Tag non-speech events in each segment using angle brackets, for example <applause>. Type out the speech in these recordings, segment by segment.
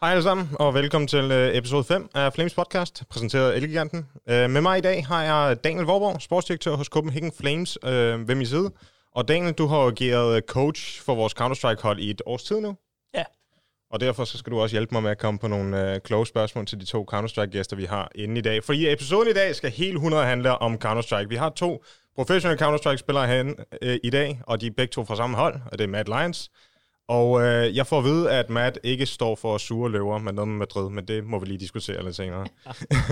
Hej alle sammen, og velkommen til uh, episode 5 af Flames podcast, præsenteret af Elgiganten. Uh, med mig i dag har jeg Daniel Vorborg, sportsdirektør hos Copenhagen Flames, uh, ved min side. Og Daniel, du har ageret coach for vores Counter-Strike-hold i et års tid nu. Ja. Og derfor så skal du også hjælpe mig med at komme på nogle uh, kloge spørgsmål til de to Counter-Strike-gæster, vi har inde i dag. Fordi episoden i dag skal helt 100 handle om Counter-Strike. Vi har to professionelle Counter-Strike-spillere herinde i dag, og de er begge to fra samme hold, og det er Matt Lyons. Og øh, jeg får at vide, at Matt ikke står for sure løver med noget med Madrid, men det må vi lige diskutere lidt senere.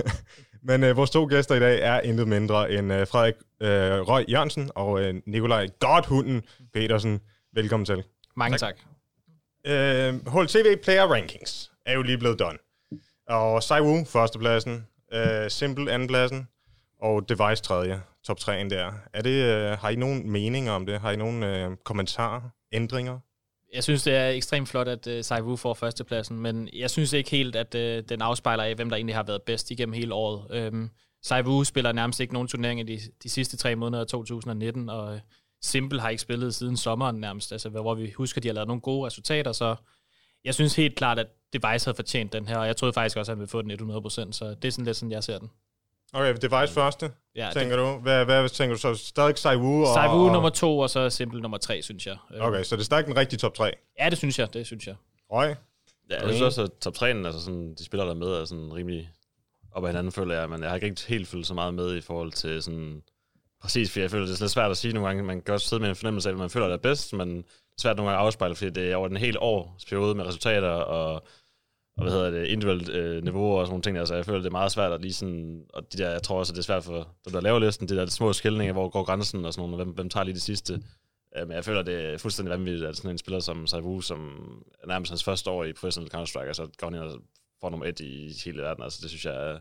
<laughs> men øh, vores to gæster i dag er intet mindre end øh, Frederik øh, Røg Jørgensen og øh, Nikolaj Godhunden Petersen. Velkommen til. Mange tak. tak. Øh, HLTV Player Rankings er jo lige blevet done. Og Saiwu førstepladsen, øh, Simple andenpladsen, og Device tredje, top 3'en der. Er det, øh, har I nogen meninger om det? Har I nogen øh, kommentarer, ændringer? Jeg synes, det er ekstremt flot, at øh, uh, Saivu får førstepladsen, men jeg synes ikke helt, at uh, den afspejler af, hvem der egentlig har været bedst igennem hele året. Øhm, um, Saivu spiller nærmest ikke nogen turneringer de, de sidste tre måneder af 2019, og uh, Simple har ikke spillet siden sommeren nærmest, altså, hvor vi husker, at de har lavet nogle gode resultater, så jeg synes helt klart, at Device havde fortjent den her, og jeg troede faktisk også, at han ville få den 100%, så det er sådan lidt sådan, jeg ser den. Okay, Device første, ja, tænker det, du. Hvad, hvad tænker du så? Stadig Saiwu? Og, Saiwu og... nummer to, og så Simple nummer tre, synes jeg. Okay, så det er stadig den rigtige top 3? Ja, det synes jeg, det synes jeg. Røg? Ja, jeg synes også, at top 3'en, altså sådan, de spiller der med, er sådan rimelig op ad hinanden, føler jeg, men jeg har ikke helt følt så meget med i forhold til sådan, præcis, fordi jeg føler, det er lidt svært at sige nogle gange, man kan også sidde med en fornemmelse af, at man føler, det er bedst, men det er svært nogle gange at afspejle, fordi det er over den hele års periode med resultater og og hvad hedder det, individuelt øh, niveau og sådan nogle ting. Altså, jeg føler, det er meget svært at lige sådan, og de der, jeg tror også, at det er svært for dem, der laver listen, de der små skældninger, hvor går grænsen og sådan noget, hvem, hvem tager lige det sidste. Øh, men jeg føler, det er fuldstændig vanvittigt, at sådan en spiller som Saivu, som nærmest hans første år i professional Counter-Strike, altså går han ind og får nummer et i hele verden. Altså, det synes jeg er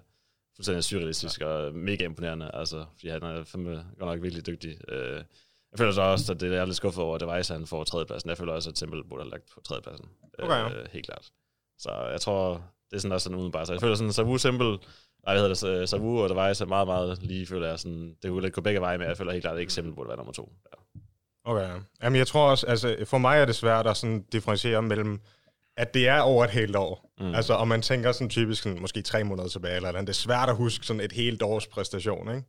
fuldstændig surrealistisk ja. og mega imponerende, altså, fordi han er fandme godt nok virkelig dygtig. Øh, jeg føler så også, at det er lidt skuffet over, at Device han får tredjepladsen. Jeg føler også, at Temple burde have lagt på tredjepladsen. Okay, ja. øh, helt klart. Så jeg tror, det er sådan også sådan udenbart. Så jeg føler sådan, Savu Simple, nej, hvad hedder det, Savu og Device er meget, meget lige, føler jeg sådan, det kunne gå begge veje, men jeg føler helt klart, at ikke Simple burde være nummer to. Ja. Okay, jamen jeg tror også, altså for mig er det svært at sådan differentiere mellem, at det er over et helt år. Mm. Altså, og man tænker sådan typisk sådan, måske tre måneder tilbage, eller andet. Det er svært at huske sådan et helt års præstation, ikke?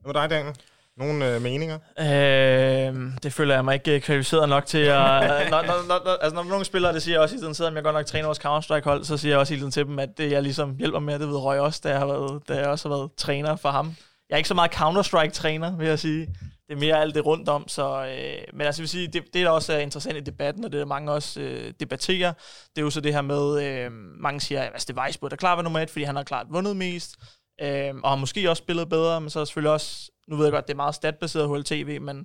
Hvad med dig, Daniel? Nogle øh, meninger? Øh, det føler jeg mig ikke kvalificeret nok til. At, <laughs> når, når, når, når, altså, når nogle spillere, det siger jeg også i tiden, selvom jeg godt nok træner vores Counter-Strike-hold, så siger jeg også i tiden til dem, at det jeg ligesom hjælper med, det ved Røg også, da jeg, har været, da jeg også har været træner for ham. Jeg er ikke så meget Counter-Strike-træner, vil jeg sige. Det er mere alt det rundt om. Så, øh, men altså, jeg vil sige, det, det, der også er interessant i debatten, og det der mange også øh, debatterer, det er jo så det her med, øh, mange siger, at altså, Device burde klart være nummer et, fordi han har klart vundet mest, øh, og har måske også spillet bedre, men så er selvfølgelig også nu ved jeg godt, det er meget statbaseret HLTV, men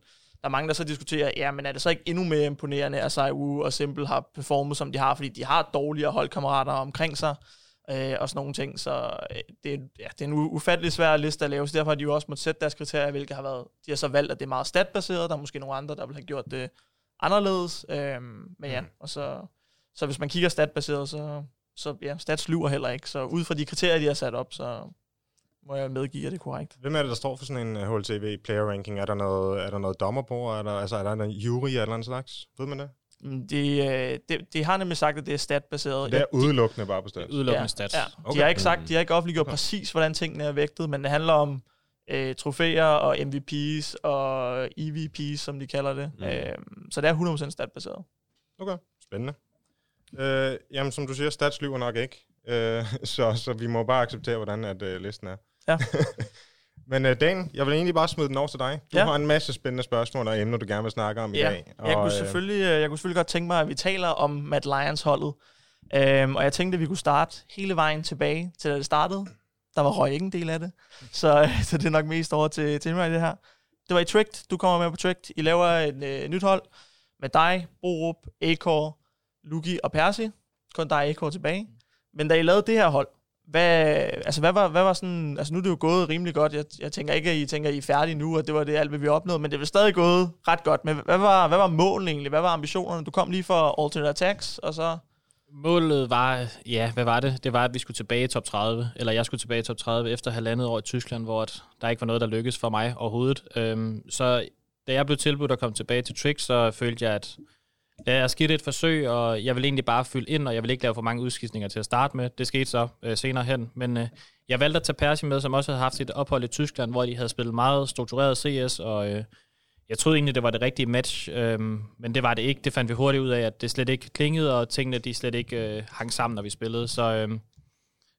der er mange, der så diskuterer, ja, men er det så ikke endnu mere imponerende, at SIU og Simple har performet, som de har, fordi de har dårligere holdkammerater omkring sig, øh, og sådan nogle ting. Så øh, det, er, ja, det er en ufattelig svær liste at lave, så derfor har de jo også måttet sætte deres kriterier, hvilke har været, de har så valgt, at det er meget statbaseret, der er måske nogle andre, der vil have gjort det anderledes, øh, men ja, mm. og så, så hvis man kigger statbaseret, så, så ja, stats lyver heller ikke, så ud fra de kriterier, de har sat op, så må jeg medgive, at det er korrekt. Hvem er det, der står for sådan en HLTV øh, player ranking? Er der noget, er der noget dommer på? Er der, altså, er der en jury eller andet slags? Ved man det? Mm, de, de, de har nemlig sagt, at det er statbaseret. Det er udelukkende bare på stats? Udelukkende ja, stats. Ja. Okay. De har ikke sagt, de har ikke offentliggjort præcis, hvordan tingene er vægtet, men det handler om øh, trofæer og MVP's og EVP's, som de kalder det. Mm. Øh, så det er 100% statbaseret. Okay, spændende. Øh, jamen, som du siger, stats lyver nok ikke. Øh, <laughs> så, så vi må bare acceptere, hvordan at, øh, listen er. Ja. <laughs> Men uh, Dan, jeg vil egentlig bare smide den over til dig. Du ja. har en masse spændende spørgsmål og emner, du gerne vil snakke om ja. i dag. Og, jeg, kunne selvfølgelig, øh, jeg kunne selvfølgelig godt tænke mig, at vi taler om Matt Lions holdet. Um, og jeg tænkte, at vi kunne starte hele vejen tilbage til, da det startede. Der var røg ikke en del af det. Så, <laughs> så det er nok mest over til, til mig det her. Det var i Tricked. Du kommer med på Tricked. I laver et uh, nyt hold med dig, Borup, Akor, Lugi og Percy. Kun dig og Akor tilbage. Men da I lavede det her hold, hvad, altså, hvad, var, hvad var sådan... Altså, nu er det jo gået rimelig godt. Jeg, jeg tænker ikke, at I tænker, at I er færdige nu, og det var det alt, hvad vi opnåede, men det er stadig gået ret godt. Men hvad var, hvad var målet egentlig? Hvad var ambitionerne? Du kom lige for Alternate Attacks, og så... Målet var, ja, hvad var det? Det var, at vi skulle tilbage i top 30, eller jeg skulle tilbage i top 30 efter halvandet år i Tyskland, hvor der ikke var noget, der lykkedes for mig overhovedet. Øhm, så da jeg blev tilbudt at komme tilbage til Trix, så følte jeg, at Ja, jeg skete et forsøg, og jeg vil egentlig bare fylde ind, og jeg vil ikke lave for mange udskiftninger til at starte med. Det skete så øh, senere hen, men øh, jeg valgte at tage Persi med, som også havde haft sit ophold i Tyskland, hvor de havde spillet meget struktureret CS, og øh, jeg troede egentlig, det var det rigtige match, øh, men det var det ikke. Det fandt vi hurtigt ud af, at det slet ikke klingede, og tingene de slet ikke øh, hang sammen, når vi spillede. Så, øh,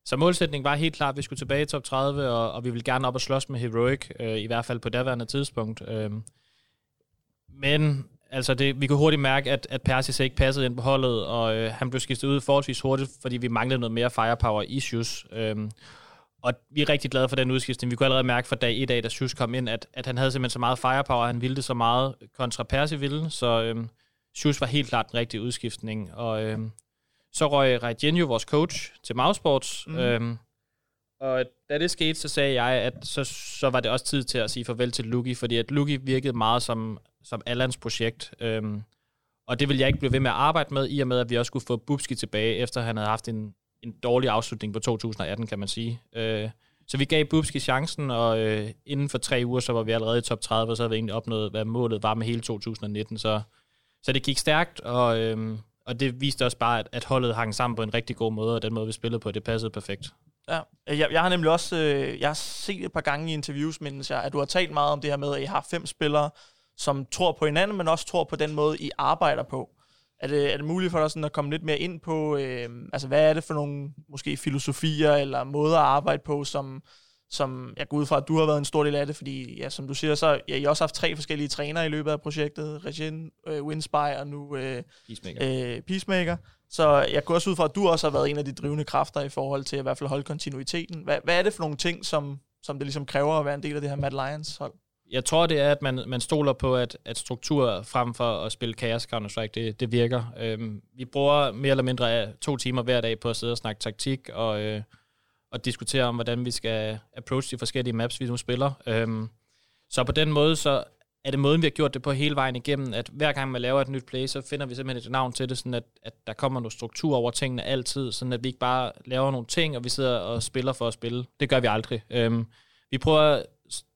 så målsætningen var helt klart, at vi skulle tilbage i top 30, og, og vi ville gerne op og slås med Heroic, øh, i hvert fald på daværende tidspunkt. Øh, men altså det, vi kunne hurtigt mærke, at, at Persis ikke passede ind på holdet, og øh, han blev skiftet ud forholdsvis hurtigt, fordi vi manglede noget mere firepower i Sjus. Øhm, og vi er rigtig glade for den udskiftning. Vi kunne allerede mærke fra dag 1 af, da Sjus kom ind, at, at han havde simpelthen så meget firepower, han ville det så meget kontra Persi ville, så øhm, Sjus var helt klart den rigtige udskiftning. Og øhm, så røg Regenio, vores coach, til Mausports, mm. øhm, og da det skete, så sagde jeg, at så, så var det også tid til at sige farvel til Luki, fordi at Luki virkede meget som som Allans projekt. Øhm, og det vil jeg ikke blive ved med at arbejde med, i og med, at vi også skulle få Bubski tilbage, efter han havde haft en, en dårlig afslutning på 2018, kan man sige. Øh, så vi gav Bubski chancen, og øh, inden for tre uger, så var vi allerede i top 30, og så havde vi egentlig opnået, hvad målet var med hele 2019. Så, så det gik stærkt, og, øh, og det viste også bare, at, at holdet hang sammen på en rigtig god måde, og den måde, vi spillede på, det passede perfekt. Ja, jeg, jeg har nemlig også øh, jeg har set et par gange i interviews, mindes jeg, at du har talt meget om det her med, at I har fem spillere, som tror på hinanden, men også tror på den måde, I arbejder på. Er det, er det muligt for dig sådan at komme lidt mere ind på, øh, altså hvad er det for nogle måske filosofier eller måder at arbejde på, som, som jeg går ud fra, at du har været en stor del af det, fordi ja, som du siger, så ja, I har også haft tre forskellige trænere i løbet af projektet, Regin, øh, Winspire og nu øh, Peacemaker. Øh, Peacemaker. Så jeg går også ud fra, at du også har været en af de drivende kræfter i forhold til at i hvert fald holde kontinuiteten. Hvad, hvad er det for nogle ting, som, som det ligesom kræver at være en del af det her Mad Lions hold? jeg tror, det er, at man, man stoler på, at, at struktur frem for at spille Chaos Counter-Strike, det, det virker. Øhm, vi bruger mere eller mindre to timer hver dag på at sidde og snakke taktik og, øh, og diskutere om, hvordan vi skal approach de forskellige maps, vi nu spiller. Øhm, så på den måde, så er det måden, vi har gjort det på hele vejen igennem, at hver gang man laver et nyt play, så finder vi simpelthen et navn til det, sådan at, at der kommer noget struktur over tingene altid, sådan at vi ikke bare laver nogle ting, og vi sidder og spiller for at spille. Det gør vi aldrig. Øhm, vi prøver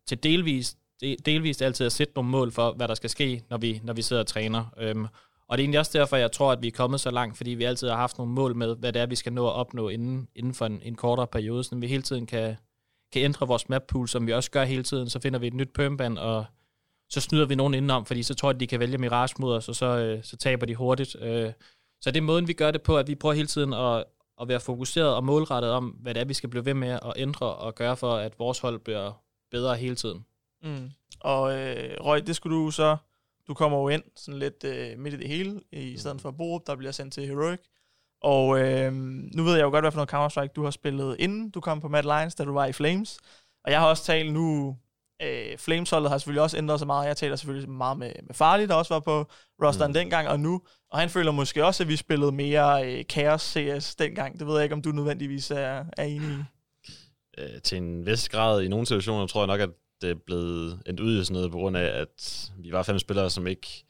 til delvist delvist altid at sætte nogle mål for, hvad der skal ske, når vi, når vi sidder og træner. Øhm, og det er egentlig også derfor, jeg tror, at vi er kommet så langt, fordi vi altid har haft nogle mål med, hvad det er, vi skal nå at opnå inden, inden for en, en kortere periode, så vi hele tiden kan, kan ændre vores map pool, som vi også gør hele tiden. Så finder vi et nyt permband, og så snyder vi nogen indenom, fordi så tror jeg, at de kan vælge Mirage mod os, og så, øh, så taber de hurtigt. Øh, så det er måden, vi gør det på, at vi prøver hele tiden at, at være fokuseret og målrettet om, hvad det er, vi skal blive ved med at ændre og gøre for, at vores hold bliver bedre hele tiden. Mm. Og øh, Røg, det skulle du så... Du kommer jo ind sådan lidt øh, midt i det hele, i stedet for Borup, der bliver sendt til Heroic. Og øh, nu ved jeg jo godt, hvad for noget Counter-Strike du har spillet, inden du kom på Mad Lions, da du var i Flames. Og jeg har også talt nu... Øh, Flames-holdet har selvfølgelig også ændret sig meget. Jeg taler selvfølgelig meget med, med Farley, der også var på rosteren mm. dengang, og nu. Og han føler måske også, at vi spillede mere øh, Chaos CS dengang. Det ved jeg ikke, om du nødvendigvis er, er enig i. Øh, til en vis grad i nogle situationer tror jeg nok, at det er blevet endt ud i sådan noget, på grund af, at vi var fem spillere, som ikke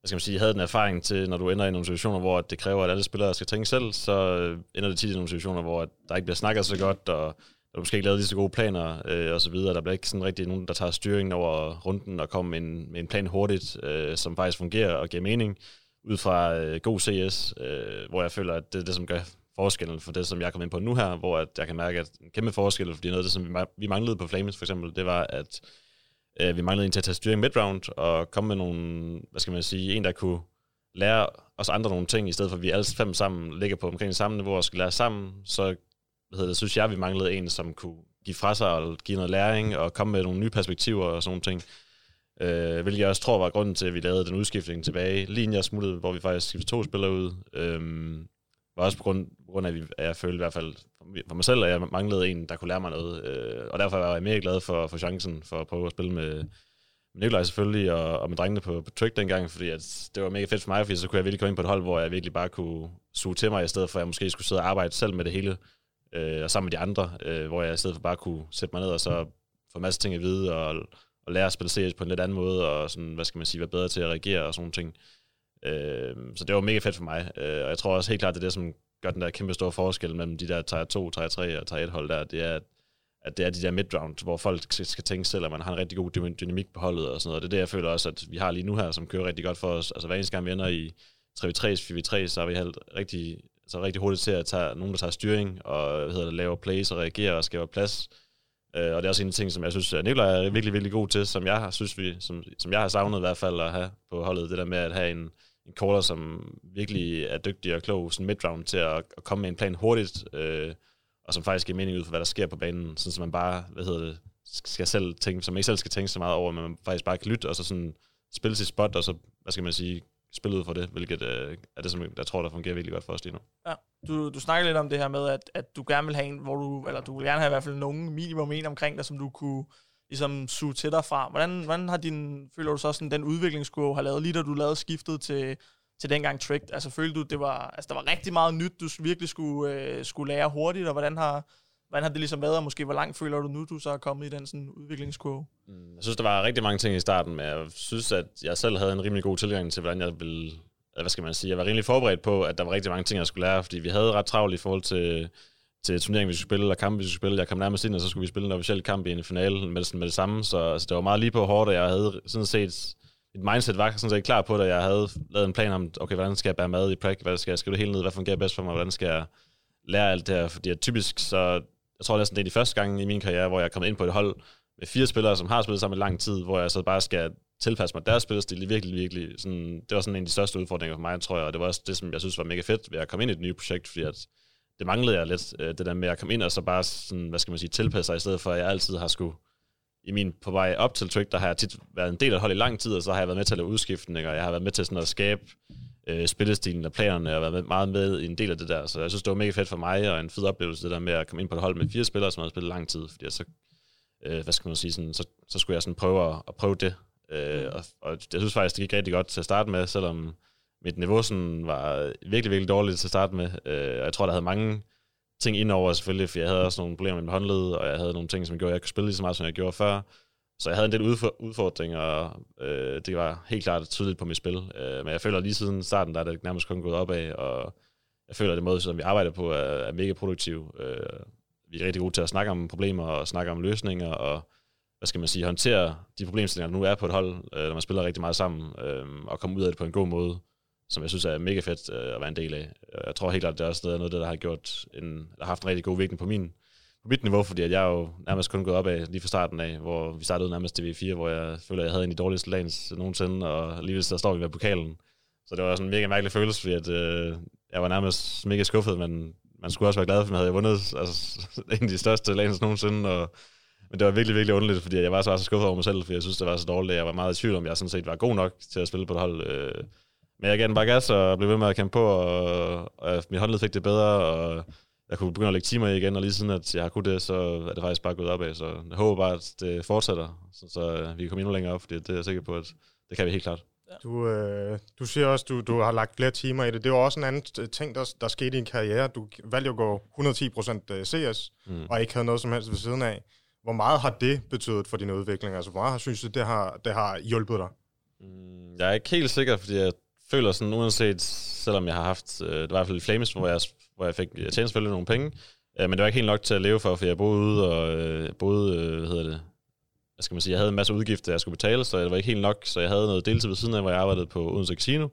hvad skal man sige, havde den erfaring til, når du ender i nogle situationer, hvor det kræver, at alle spillere skal tænke selv, så ender det tit i nogle situationer, hvor der ikke bliver snakket så godt, og der er måske ikke lavet lige så gode planer, øh, og så videre. Der bliver ikke sådan rigtig nogen, der tager styringen over runden og kommer med en, med en plan hurtigt, øh, som faktisk fungerer og giver mening, ud fra øh, god CS, øh, hvor jeg føler, at det er det, som gør forskellen for det, som jeg kom ind på nu her, hvor at jeg kan mærke, at en kæmpe forskel, fordi noget af det, som vi manglede på Flames for eksempel, det var, at øh, vi manglede en til at tage styring midround, og komme med nogle, hvad skal man sige, en, der kunne lære os andre nogle ting, i stedet for at vi alle fem sammen ligger på omkring samme niveau og skal lære sammen, så hvad hedder det, synes jeg, vi manglede en, som kunne give fra sig og give noget læring og komme med nogle nye perspektiver og sådan ting. Øh, hvilket jeg også tror var grunden til, at vi lavede den udskiftning tilbage. Lige inden jeg smuttede, hvor vi faktisk skiftede to spillere ud. Øh, var også på grund, på grund af, at jeg følte i hvert fald for mig selv, at jeg manglede en, der kunne lære mig noget. Øh, og derfor var jeg mere glad for, for chancen for at prøve at spille med, med Nikolaj selvfølgelig, og, og med drengene på, på Trick dengang, fordi at det var mega fedt for mig, fordi så kunne jeg virkelig komme ind på et hold, hvor jeg virkelig bare kunne suge til mig, i stedet for at jeg måske skulle sidde og arbejde selv med det hele, øh, og sammen med de andre, øh, hvor jeg i stedet for bare kunne sætte mig ned og så få en masse ting at vide, og, og lære at spille CS på en lidt anden måde, og sådan, hvad skal man sige, være bedre til at reagere og sådan nogle ting. Øh, så det var mega fedt for mig, øh, og jeg tror også helt klart, det er det, som gør den der kæmpe store forskel mellem de der tier 2, tier 3 og tier 1 hold der, det er, at at det er de der midround, hvor folk skal tænke selv, at man har en rigtig god dynamik på holdet og sådan noget. Det er det, jeg føler også, at vi har lige nu her, som kører rigtig godt for os. Altså hver eneste gang vi ender i, 3v3, 4v3, så har vi helt rigtig, så rigtig hurtigt til at tage nogen, der tager styring, og hvad hedder det, laver plays og reagerer og skaber plads. Øh, og det er også en ting, som jeg synes, at Nikolaj er virkelig, virkelig god til, som jeg har, synes vi, som, som jeg har savnet i hvert fald at have på holdet, det der med at have en, en caller, som virkelig er dygtig og klog, sådan midround til at, at komme med en plan hurtigt, øh, og som faktisk giver mening ud for, hvad der sker på banen, sådan som man bare, hvad hedder det, skal selv tænke, som ikke selv skal tænke så meget over, men man faktisk bare kan lytte, og så sådan spille sit spot, og så, hvad skal man sige, spille ud for det, hvilket øh, er det, som jeg tror, der fungerer virkelig godt for os lige nu. Ja. Du, du snakker lidt om det her med, at, at du gerne vil have en, hvor du, eller du vil gerne have i hvert fald nogen minimum en omkring dig, som du kunne ligesom suge til dig fra. Hvordan, hvordan har din, føler du så sådan, den udviklingskurve har lavet, lige da du lavede skiftet til, til dengang Tricked? Altså følte du, det var, altså, der var rigtig meget nyt, du virkelig skulle, øh, skulle lære hurtigt, og hvordan har, hvordan har det ligesom været, og måske hvor langt føler du nu, du så er kommet i den sådan udviklingskurve? Mm, jeg synes, der var rigtig mange ting i starten, men jeg synes, at jeg selv havde en rimelig god tilgang til, hvordan jeg ville hvad skal man sige, jeg var rimelig forberedt på, at der var rigtig mange ting, jeg skulle lære, fordi vi havde ret travlt i forhold til, til turneringen, vi skulle spille, eller kampen, vi skulle spille. Jeg kom nærmest ind, og så skulle vi spille en officiel kamp i en finale med, med det samme, så altså, det var meget lige på hårdt, og jeg havde sådan set, mit mindset var sådan set klar på det, jeg havde lavet en plan om, okay, hvordan skal jeg bære mad i practice, hvad skal jeg skrive det hele ned, hvad fungerer bedst for mig, hvordan skal jeg lære alt det her, fordi typisk, så jeg tror næsten, det er de første gange i min karriere, hvor jeg er kommet ind på et hold med fire spillere, som har spillet sammen i lang tid, hvor jeg så bare skal tilpasse mig deres spillestil. Virkelig, virkelig, sådan, det var sådan en af de største udfordringer for mig, tror jeg, og det var også det, som jeg synes var mega fedt ved at komme ind i et nyt projekt, fordi at det manglede jeg lidt, øh, det der med at komme ind og så bare sådan, hvad skal man sige, tilpasse sig, i stedet for at jeg altid har skulle i min på vej op til Trick, der har jeg tit været en del af holdet i lang tid, og så har jeg været med til at lave udskiftninger, og jeg har været med til sådan at skabe øh, spillestilen og planerne, og været med, meget med i en del af det der. Så jeg synes, det var mega fedt for mig, og en fed oplevelse, det der med at komme ind på et hold med fire spillere, som har spillet lang tid, fordi så, øh, hvad skal man sige, sådan, så, så skulle jeg sådan prøve at, at prøve det, Øh, og, og jeg synes faktisk, det gik rigtig godt til at starte med, selvom mit niveau sådan var virkelig, virkelig dårligt til at starte med. Øh, og jeg tror, der havde mange ting indover selvfølgelig, for jeg havde også nogle problemer med mit håndled, og jeg havde nogle ting, som gjorde, at jeg kunne spille lige så meget, som jeg gjorde før. Så jeg havde en del udfordringer, og øh, det var helt klart tydeligt på mit spil. Øh, men jeg føler lige siden starten, der er det nærmest kun gået opad, og jeg føler, at den måde, som vi arbejder på, er, er mega produktiv. Øh, vi er rigtig gode til at snakke om problemer og snakke om løsninger, og hvad skal man sige, håndtere de problemstillinger, der nu er på et hold, øh, når man spiller rigtig meget sammen, øh, og komme ud af det på en god måde, som jeg synes er mega fedt øh, at være en del af. Jeg tror helt klart, det er også noget, der har gjort en, der har haft en rigtig god virkning på min på mit niveau, fordi at jeg jo nærmest kun gået op af lige fra starten af, hvor vi startede nærmest til V4, hvor jeg føler, at jeg havde en af de dårligste lands nogensinde, og alligevel så står vi ved pokalen. Så det var sådan en mega mærkelig følelse, fordi at, øh, jeg var nærmest mega skuffet, men man skulle også være glad for, at man havde vundet altså, <laughs> en af de største lands nogensinde, og men det var virkelig, virkelig underligt, fordi jeg var så, så skuffet over mig selv, fordi jeg synes, det var så dårligt. Jeg var meget i tvivl om, jeg sådan set var god nok til at spille på det hold. Øh. Men jeg gav den bare gas og blev ved med at kæmpe på, og, og mit håndled fik det bedre, og jeg kunne begynde at lægge timer igen, og lige siden at jeg har kunnet det, så er det faktisk bare gået opad. Så jeg håber bare, at det fortsætter, så, så vi kan komme endnu længere op, fordi det er jeg sikker på, at det kan vi helt klart. Du, øh, du siger også, du, du har lagt flere timer i det. Det var også en anden ting, der, der skete i din karriere. Du valgte at gå 110% CS, mm. og ikke havde noget som helst ved siden af. Hvor meget har det betydet for din udvikling? Altså, hvor meget har synes du, det har, det har hjulpet dig? Mm, jeg er ikke helt sikker, fordi jeg føler sådan, uanset, selvom jeg har haft, øh, det var i hvert fald i Flames, hvor jeg, hvor jeg fik, jeg tjente selvfølgelig nogle penge, øh, men det var ikke helt nok til at leve for, for jeg boede ude, og øh, boede, øh, hvad hedder det, hvad skal man sige, jeg havde en masse udgifter, jeg skulle betale, så det var ikke helt nok, så jeg havde noget deltid ved siden af, hvor jeg arbejdede på Odense Casino,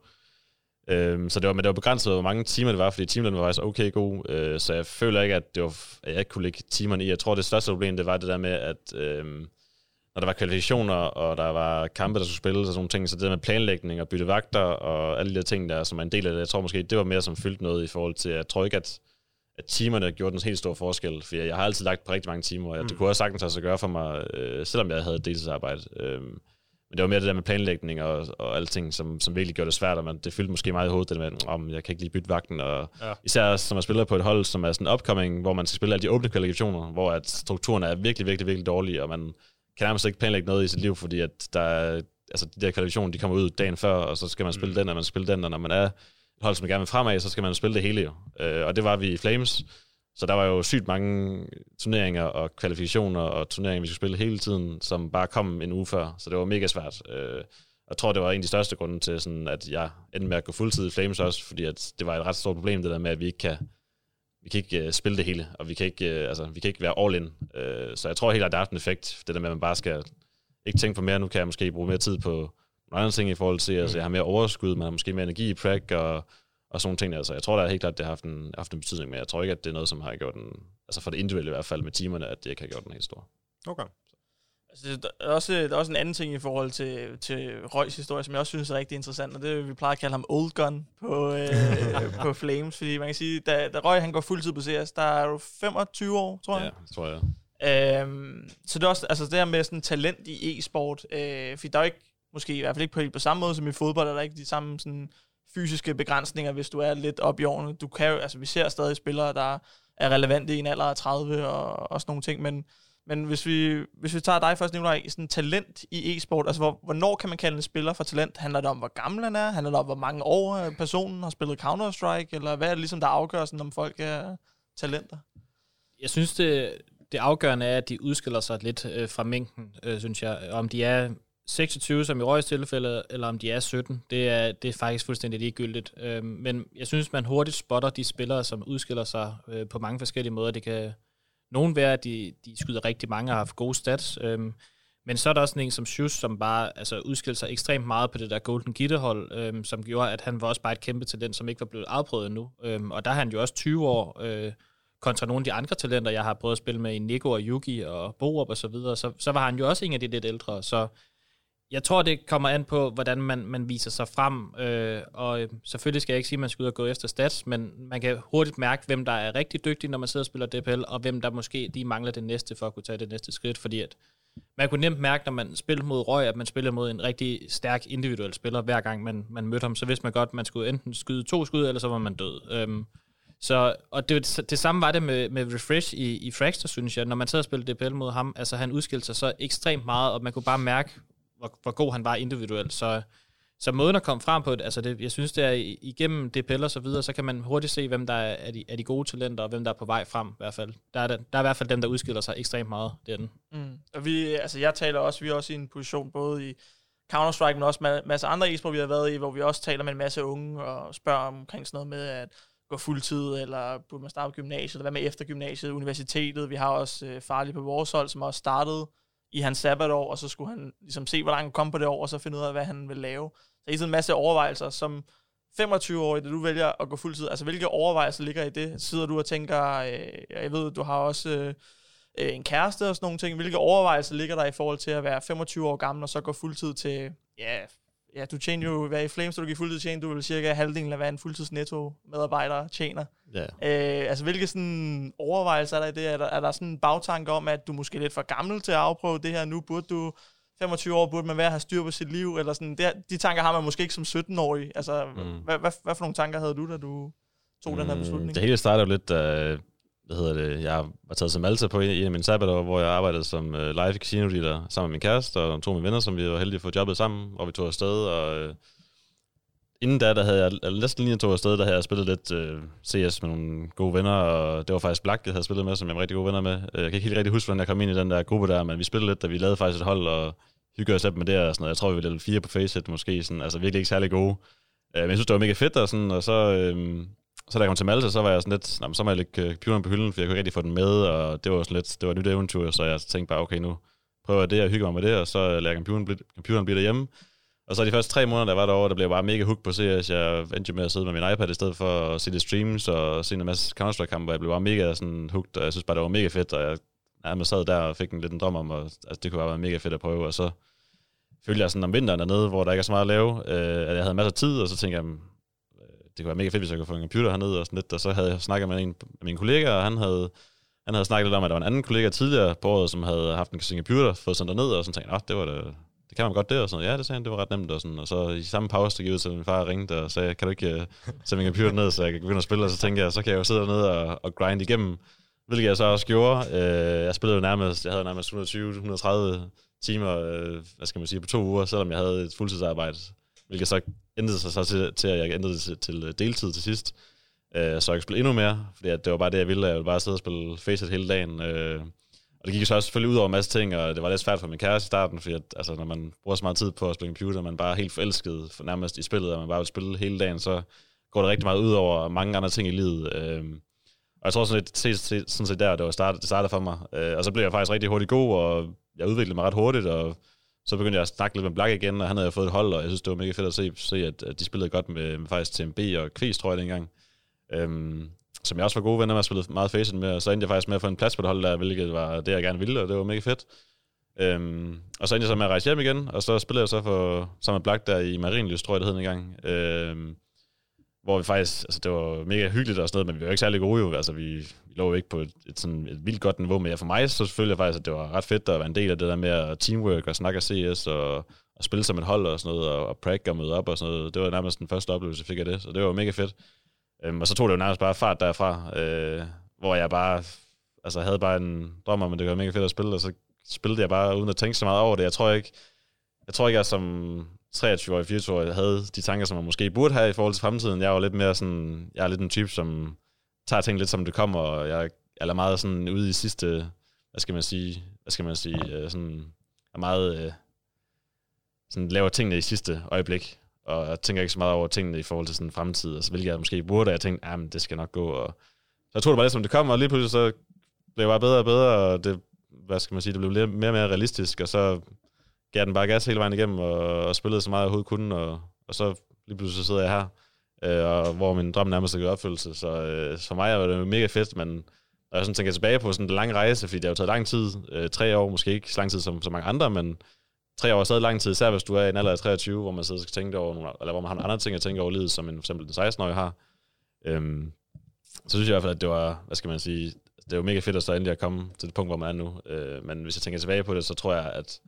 Øhm, så det var, men det var begrænset, hvor mange timer det var, fordi timelønnen var faktisk okay god, øh, så jeg føler ikke, at, det var, at jeg ikke kunne lægge timerne i. Jeg tror, det største problem, det var det der med, at øh, når der var kvalifikationer, og der var kampe, der skulle spilles og sådan nogle ting, så det der med planlægning og bytte vagter og alle de der ting der, som er en del af det, jeg tror måske, det var mere som fyldt noget i forhold til, jeg tror ikke, at, at timerne gjorde den helt stor forskel, for jeg har altid lagt på rigtig mange timer, og mm. det kunne også sagtens altså gøre for mig, øh, selvom jeg havde deltidsarbejde. Øh, men det var mere det der med planlægning og, og alting, som, som virkelig gjorde det svært, og man, det fyldte måske meget i hovedet, det med, om jeg kan ikke lige bytte vagten, og ja. især som man spiller på et hold, som er sådan upcoming, hvor man skal spille alle de åbne kvalifikationer, hvor at strukturen er virkelig, virkelig, virkelig dårlig, og man kan nærmest ikke planlægge noget i sit liv, fordi at der er, altså de der kvalifikationer, de kommer ud dagen før, og så skal man spille mm. den, og man spille den, og når man er et hold, som gerne vil fremad, så skal man spille det hele jo. Øh, og det var vi i Flames, så der var jo sygt mange turneringer og kvalifikationer og turneringer, vi skulle spille hele tiden, som bare kom en uge før. Så det var mega svært. Øh, jeg tror, det var en af de største grunde til, sådan, at jeg endte med at gå fuldtid i Flames også, fordi at det var et ret stort problem, det der med, at vi ikke kan, vi kan ikke uh, spille det hele, og vi kan ikke, uh, altså, vi kan ikke være all in. Uh, så jeg tror helt, at det har haft en effekt, det der med, at man bare skal ikke tænke på mere, nu kan jeg måske bruge mere tid på nogle andre ting i forhold til, altså jeg har mere overskud, man har måske mere energi i prac, og, og sådan nogle ting. Altså jeg tror da helt klart, at det har haft en, haft en betydning, men jeg tror ikke, at det er noget, som har gjort den, altså for det individuelle i hvert fald med timerne, at det ikke har gjort den helt stor. Okay. Altså, der, er også, der er også en anden ting i forhold til, til Røgs historie, som jeg også synes er rigtig interessant, og det er, vi plejer at kalde ham Old Gun på, øh, <laughs> på Flames, fordi man kan sige, da, da Røg han går fuldtid på CS, der er du 25 år, tror jeg. Ja, tror jeg. Øhm, så det er også altså det her med sådan talent i e-sport, øh, fordi der er jo ikke, måske i hvert fald ikke på, helt på samme måde som i fodbold, er der ikke de samme sådan, fysiske begrænsninger, hvis du er lidt op i årene. Du kan jo, altså vi ser stadig spillere, der er relevante i en alder af 30 og, og sådan nogle ting, men men hvis vi, hvis vi tager dig først, Nicolaj, sådan talent i e-sport, altså hvor, hvornår kan man kalde en spiller for talent? Handler det om, hvor gammel han er? Handler det om, hvor mange år øh, personen har spillet Counter-Strike? Eller hvad er det ligesom, der afgør, sådan, om folk er talenter? Jeg synes, det, det afgørende er, at de udskiller sig lidt øh, fra mængden, øh, synes jeg. Om de er 26, som i Røgs tilfælde, eller om de er 17, det er, det er faktisk fuldstændig ligegyldigt. Øh, men jeg synes, man hurtigt spotter de spillere, som udskiller sig øh, på mange forskellige måder. Det kan nogen ved, at de, de skyder rigtig mange og har haft gode stats, øhm, men så er der også en som Schuss, som bare altså, udskilte sig ekstremt meget på det der Golden Gitter-hold, øhm, som gjorde, at han var også bare et kæmpe talent, som ikke var blevet afprøvet endnu. Øhm, og der er han jo også 20 år øh, kontra nogle af de andre talenter, jeg har prøvet at spille med i Nico og Yugi og Borup og så videre, så, så var han jo også en af de lidt ældre. Så jeg tror, det kommer an på, hvordan man, man viser sig frem, øh, og øh, selvfølgelig skal jeg ikke sige, at man skal ud og gå efter stats, men man kan hurtigt mærke, hvem der er rigtig dygtig, når man sidder og spiller DPL, og hvem der måske de mangler det næste for at kunne tage det næste skridt, fordi at man kunne nemt mærke, når man spiller mod Røg, at man spiller mod en rigtig stærk individuel spiller, hver gang man, man mødte ham, så vidste man godt, at man skulle enten skyde to skud, eller så var man død. Øhm, så, og det, det samme var det med, med Refresh i, i Fragster, synes jeg. Når man sad og spillede DPL mod ham, altså han udskilte sig så ekstremt meget, og man kunne bare mærke, hvor, hvor god han var individuelt. Så, så måden at komme frem på, det, altså det, jeg synes, det er igennem DPL og så videre, så kan man hurtigt se, hvem der er, er, de, er de gode talenter, og hvem der er på vej frem i hvert fald. Der er, der, der er i hvert fald dem, der udskiller sig ekstremt meget. Det er den. Mm. Og vi, altså jeg taler også, vi er også i en position både i Counter-Strike, men også en masse andre e vi har været i, hvor vi også taler med en masse unge og spørger omkring sådan noget med at gå fuldtid, eller burde man starte på gymnasiet, eller hvad med efter gymnasiet, universitetet. Vi har også øh, Farlig på vores hold, som også startede i hans sabbatår, og så skulle han ligesom se, hvor langt han kom på det år, og så finde ud af, hvad han vil lave. Så er en masse overvejelser, som 25-årig, da du vælger at gå fuldtid, altså hvilke overvejelser ligger i det? Sidder du og tænker, øh, jeg ved, du har også øh, en kæreste og sådan nogle ting. Hvilke overvejelser ligger der i forhold til at være 25 år gammel, og så gå fuldtid til, ja, ja, du tjener jo, hvad i Flames, du gik fuldtid tjene, du vil cirka halvdelen af, hvad en fuldtids netto medarbejder tjener. Ja. Øh, altså, hvilke sådan overvejelser er der i det? Er der, er der sådan en bagtanke om, at du måske er lidt for gammel til at afprøve det her nu? Burde du 25 år, burde man være at have styr på sit liv? Eller sådan, det, de tanker har man måske ikke som 17-årig. Altså, mm. hvad, hvad, hvad, for nogle tanker havde du, da du tog mm, den her mm, beslutning? Det hele startede jo lidt, uh, hvad hedder det, jeg var taget til Malta på en af mine sabbatår, hvor jeg arbejdede som uh, live casino dealer sammen med min kæreste og to af mine venner, som vi var heldige at få jobbet sammen, og vi tog afsted, og uh, inden da, der havde jeg, eller næsten lige tog afsted, der havde jeg spillet lidt øh, uh, CS med nogle gode venner, og det var faktisk Black, jeg havde spillet med, som jeg var rigtig gode venner med. Uh, jeg kan ikke helt rigtig huske, hvordan jeg kom ind i den der gruppe der, men vi spillede lidt, da vi lavede faktisk et hold, og hyggede os med det og sådan noget. Jeg tror, vi var fire på Faceit måske, sådan, altså virkelig ikke særlig gode. Uh, men jeg synes, det var mega fedt, og, sådan, og så... Øhm, og så da jeg kom til Malta, så var jeg sådan lidt, nah, så må jeg lægge øh, computeren på hylden, for jeg kunne ikke rigtig få den med, og det var sådan lidt, det var et nyt eventyr, så jeg tænkte bare, okay, nu prøver jeg det, og hygger mig med det, og så lader jeg computeren, blive, computeren blive derhjemme. Og så de første tre måneder, der var derovre, der blev jeg bare mega hooked på CS. Jeg endte med at sidde med min iPad i stedet for at se det streams og se en masse Counter-Strike-kampe, jeg blev bare mega sådan hooked, og jeg synes bare, det var mega fedt, og jeg, nærmest sad der og fik en lidt en drøm om, og altså, det kunne bare være mega fedt at prøve, og så følte jeg sådan om vinteren dernede, hvor der ikke er så meget at lave, øh, at jeg havde masser af tid, og så tænkte jeg, det kunne være mega fedt, hvis jeg kunne få en computer hernede og sådan lidt. Og så havde jeg snakket med en af mine kollegaer, og han havde, han havde snakket lidt om, at der var en anden kollega tidligere på året, som havde haft en computer, fået sådan derned, og sådan tænkte, det var det, det kan man godt det, og sådan Ja, det sagde han, det var ret nemt, og sådan. Og så i samme pause, der gik ud til min far og ringte og sagde, kan du ikke uh, sætte min computer ned, så jeg kan begynde at spille, og så tænkte jeg, så kan jeg jo sidde dernede og, og grind igennem, hvilket jeg så også gjorde. Uh, jeg spillede jo nærmest, jeg havde nærmest 120-130 timer, øh, hvad skal man sige, på to uger, selvom jeg havde et fuldtidsarbejde hvilket så ændrede sig så til, til at jeg ændrede til, til øh, deltid til sidst. Øh, så jeg kunne spille endnu mere, fordi at det var bare det, jeg ville. Jeg ville bare sidde og spille Faceit hele dagen. Øh, og det gik så også selvfølgelig ud over en masse ting, og det var lidt svært for min kæreste i starten, fordi at, altså, når man bruger så meget tid på at spille computer, man bare er helt forelsket for nærmest i spillet, og man bare vil spille hele dagen, så går det rigtig meget ud over mange andre ting i livet. Øh, og jeg tror sådan lidt, set, sådan set der, det, var startet, det startede for mig. Øh, og så blev jeg faktisk rigtig hurtigt god, og jeg udviklede mig ret hurtigt, og så begyndte jeg at snakke lidt med Black igen, og han havde fået et hold, og jeg synes, det var mega fedt at se, se at, at de spillede godt med, med faktisk TMB og Kvist, tror jeg, dengang. Øhm, som jeg også var gode venner med, og spillede meget facet med, og så endte jeg faktisk med at få en plads på det hold der, hvilket var det, jeg gerne ville, og det var mega fedt. Øhm, og så endte jeg så med at rejse hjem igen, og så spillede jeg så for sammen med Black der i Marienlys, tror jeg, det hed en gang. Øhm, hvor vi faktisk, altså det var mega hyggeligt og sådan noget, men vi var ikke særlig gode jo, altså vi, vi lå jo ikke på et, et, sådan et vildt godt niveau, men for mig så følte jeg faktisk, at det var ret fedt at være en del af det der med at teamwork og snakke CS og, og spille som et hold og sådan noget, og, og practice og møde op og sådan noget. Det var nærmest den første oplevelse, jeg fik af det, så det var mega fedt. Øhm, og så tog det jo nærmest bare fart derfra, øh, hvor jeg bare altså, havde bare en drøm om, at det var mega fedt at spille, og så spillede jeg bare uden at tænke så meget over det. Jeg tror ikke, jeg tror ikke, jeg som 23 og 24 år havde de tanker, som man måske burde have i forhold til fremtiden. Jeg var lidt mere sådan, jeg er lidt en type, som tager ting lidt som det kommer, og jeg er meget sådan ude i sidste, hvad skal man sige, hvad skal man sige, øh, sådan, er meget, øh, sådan laver tingene i sidste øjeblik, og jeg tænker ikke så meget over tingene i forhold til sådan fremtid, altså, hvilket jeg måske burde, og jeg tænkte, ah, ja, det skal nok gå, og så jeg tror det bare lidt som det kommer, og lige pludselig så blev jeg bare bedre og bedre, og det, hvad skal man sige, det blev mere og mere realistisk, og så gav den bare gas hele vejen igennem, og, og spillede så meget jeg overhovedet kunne, og, og så lige pludselig så sidder jeg her, øh, og hvor min drøm nærmest er gået opfyldelse, så øh, for mig var det mega fedt, men når jeg sådan tænker tilbage på sådan en lang rejse, fordi det har jo taget lang tid, øh, tre år, måske ikke så lang tid som så mange andre, men tre år er stadig lang tid, især hvis du er i en alder af 23, hvor man sidder og skal tænke over, nogle, eller hvor man har nogle andre ting at tænke over livet, som en, for eksempel den 16-årige har. Øhm, så synes jeg i hvert fald, at det var, hvad skal man sige, det var mega fedt at så endelig at komme til det punkt, hvor man er nu. Øh, men hvis jeg tænker tilbage på det, så tror jeg, at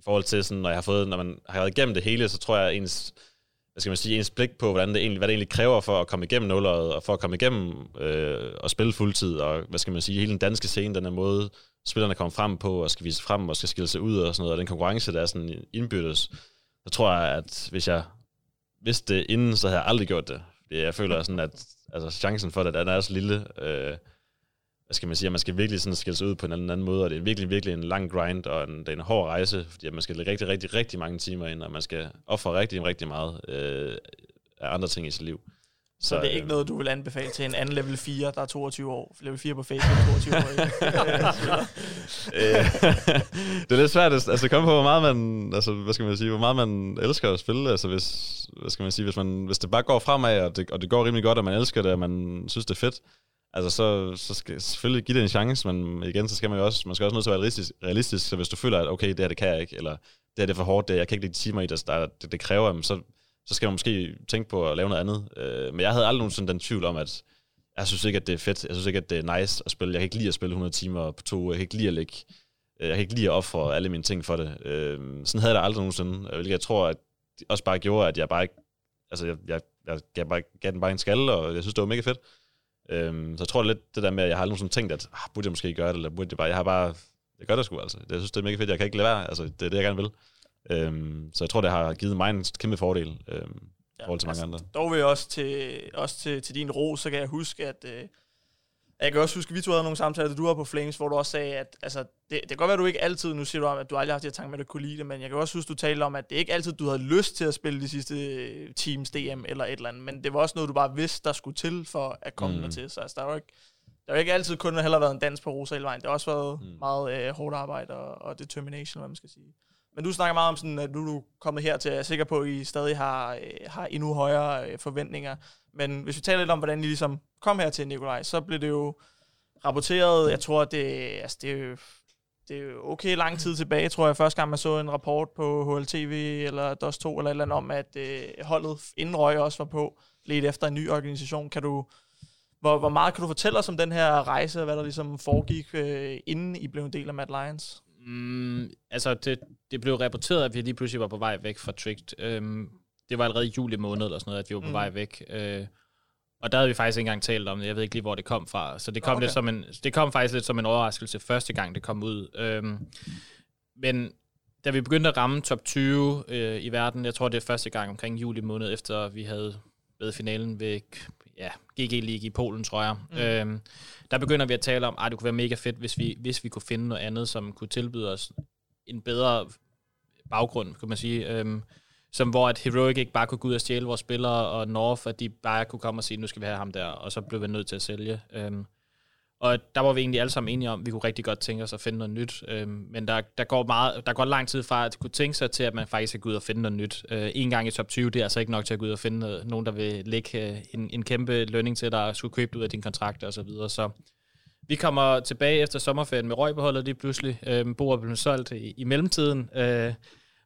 i forhold til sådan, når jeg har fået, når man har været igennem det hele, så tror jeg, at ens, hvad skal man sige, ens blik på, hvordan det egentlig, hvad det egentlig kræver for at komme igennem nulleret, og for at komme igennem øh, og spille fuldtid, og hvad skal man sige, hele den danske scene, den her måde, spillerne kommer frem på, og skal vise frem, og skal skille sig ud, og sådan noget, og den konkurrence, der er sådan indbyttes, så tror jeg, at hvis jeg vidste det inden, så havde jeg aldrig gjort det. Jeg føler sådan, at altså, chancen for det, den er så lille, øh, hvad skal man sige, at man skal virkelig sådan skille sig ud på en anden, anden måde, og det er virkelig, virkelig en lang grind, og en, det er en hård rejse, fordi man skal lægge rigtig, rigtig, rigtig mange timer ind, og man skal ofre rigtig, rigtig meget øh, af andre ting i sit liv. Så, så det er ikke øh, noget, du vil anbefale til en anden level 4, der er 22 år. Level 4 på Facebook, 22 år. <laughs> Øh, det er lidt svært at altså, komme på, hvor meget man, altså, hvad skal man sige, hvor meget man elsker at spille. Altså, hvis, hvad skal man sige, hvis, man, hvis det bare går fremad, og det, og det går rimelig godt, og man elsker det, og man synes, det er fedt, Altså, så, så skal selvfølgelig give det en chance, men igen, så skal man jo også, man skal også nødt til at være realistisk, realistisk, så hvis du føler, at okay, det her, det kan jeg ikke, eller det her, det er for hårdt, det, jeg kan ikke lægge timer i, det, der, det, det kræver, så, så skal man måske tænke på at lave noget andet. Øh, men jeg havde aldrig nogensinde den tvivl om, at jeg synes ikke, at det er fedt, jeg synes ikke, at det er nice at spille, jeg kan ikke lide at spille 100 timer på to uger, jeg kan ikke lide at lægge, øh, jeg kan ikke lide at ofre alle mine ting for det. Øh, sådan havde jeg det aldrig nogensinde, øh, hvilket jeg tror, at det også bare gjorde, at jeg bare ikke, altså jeg, jeg, jeg gav, bare, gav den bare en skalle, og jeg synes, det var mega fedt. Øhm, så jeg tror lidt det der med, at jeg har aldrig sådan tænkt, at ah, burde jeg måske gøre det, eller burde det bare, jeg har bare, jeg gør det sgu altså. Jeg synes, det er mega fedt, jeg kan ikke lade være, altså det er det, jeg gerne vil. Øhm, så jeg tror, det har givet mig en kæmpe fordel, øhm, ja, forhold til mange altså, andre. Dog vil jeg også til, også til, til din ro, så kan jeg huske, at øh, jeg kan også huske, at vi to havde nogle samtaler, da du var på Flames, hvor du også sagde, at altså, det, det kan godt være, at du ikke altid, nu siger du om, at du aldrig har haft de her tanker med, at du kunne lide det, men jeg kan også huske, at du talte om, at det ikke altid, du havde lyst til at spille de sidste øh, teams DM eller et eller andet, men det var også noget, du bare vidste, der skulle til for at komme mm. til. Så altså, der er jo ikke, der har ikke altid kun heller været en dans på rosa hele vejen. Det har også været mm. meget øh, hårdt arbejde og, og determination, hvad man skal sige. Men du snakker meget om, sådan, at nu er du kommet her til, jeg er sikker på, at I stadig har, øh, har endnu højere øh, forventninger. Men hvis vi taler lidt om, hvordan I ligesom kom her til, Nikolaj, så blev det jo rapporteret, jeg tror, det, altså, det, er jo, det er jo okay lang tid tilbage, tror jeg, første gang man så en rapport på HLTV eller DOS2 eller et eller andet om, at øh, holdet inden Røg også var på, lidt efter en ny organisation. Kan du, hvor, hvor meget kan du fortælle os om den her rejse, og hvad der ligesom foregik, øh, inden I blev en del af Mad Lions? Mm, altså, det, det blev rapporteret, at vi lige pludselig var på vej væk fra Tricked. Øhm, det var allerede i juli måned eller sådan noget, at vi var på mm. vej væk. Øh, og der havde vi faktisk ikke engang talt om det. Jeg ved ikke lige, hvor det kom fra. Så det kom, okay. lidt som en, det kom faktisk lidt som en overraskelse første gang, det kom ud. Øhm, men da vi begyndte at ramme top 20 øh, i verden, jeg tror, det er første gang omkring juli måned, efter vi havde været finalen ved ja, GG League i Polen, tror jeg. Mm. Øhm, der begynder vi at tale om, at det kunne være mega fedt, hvis vi, hvis vi kunne finde noget andet, som kunne tilbyde os en bedre baggrund, kan man sige. Øhm, som hvor at Heroic ikke bare kunne gå ud og stjæle vores spillere, og North, at de bare kunne komme og sige, nu skal vi have ham der, og så blev vi nødt til at sælge. Øhm, Og der var vi egentlig alle sammen enige om, at vi kunne rigtig godt tænke os at finde noget nyt. Øhm, men der, der, går meget, der går lang tid fra at kunne tænke sig til, at man faktisk skal gå ud og finde noget nyt. Øh, en gang i top 20, det er altså ikke nok til at gå ud og finde noget, nogen, der vil lægge øh, en, en kæmpe lønning til dig og skulle købe ud af din kontrakt og så videre. Så vi kommer tilbage efter sommerferien med røgbeholdet lige pludselig. Øh, Bor blev solgt i, i mellemtiden. Øh,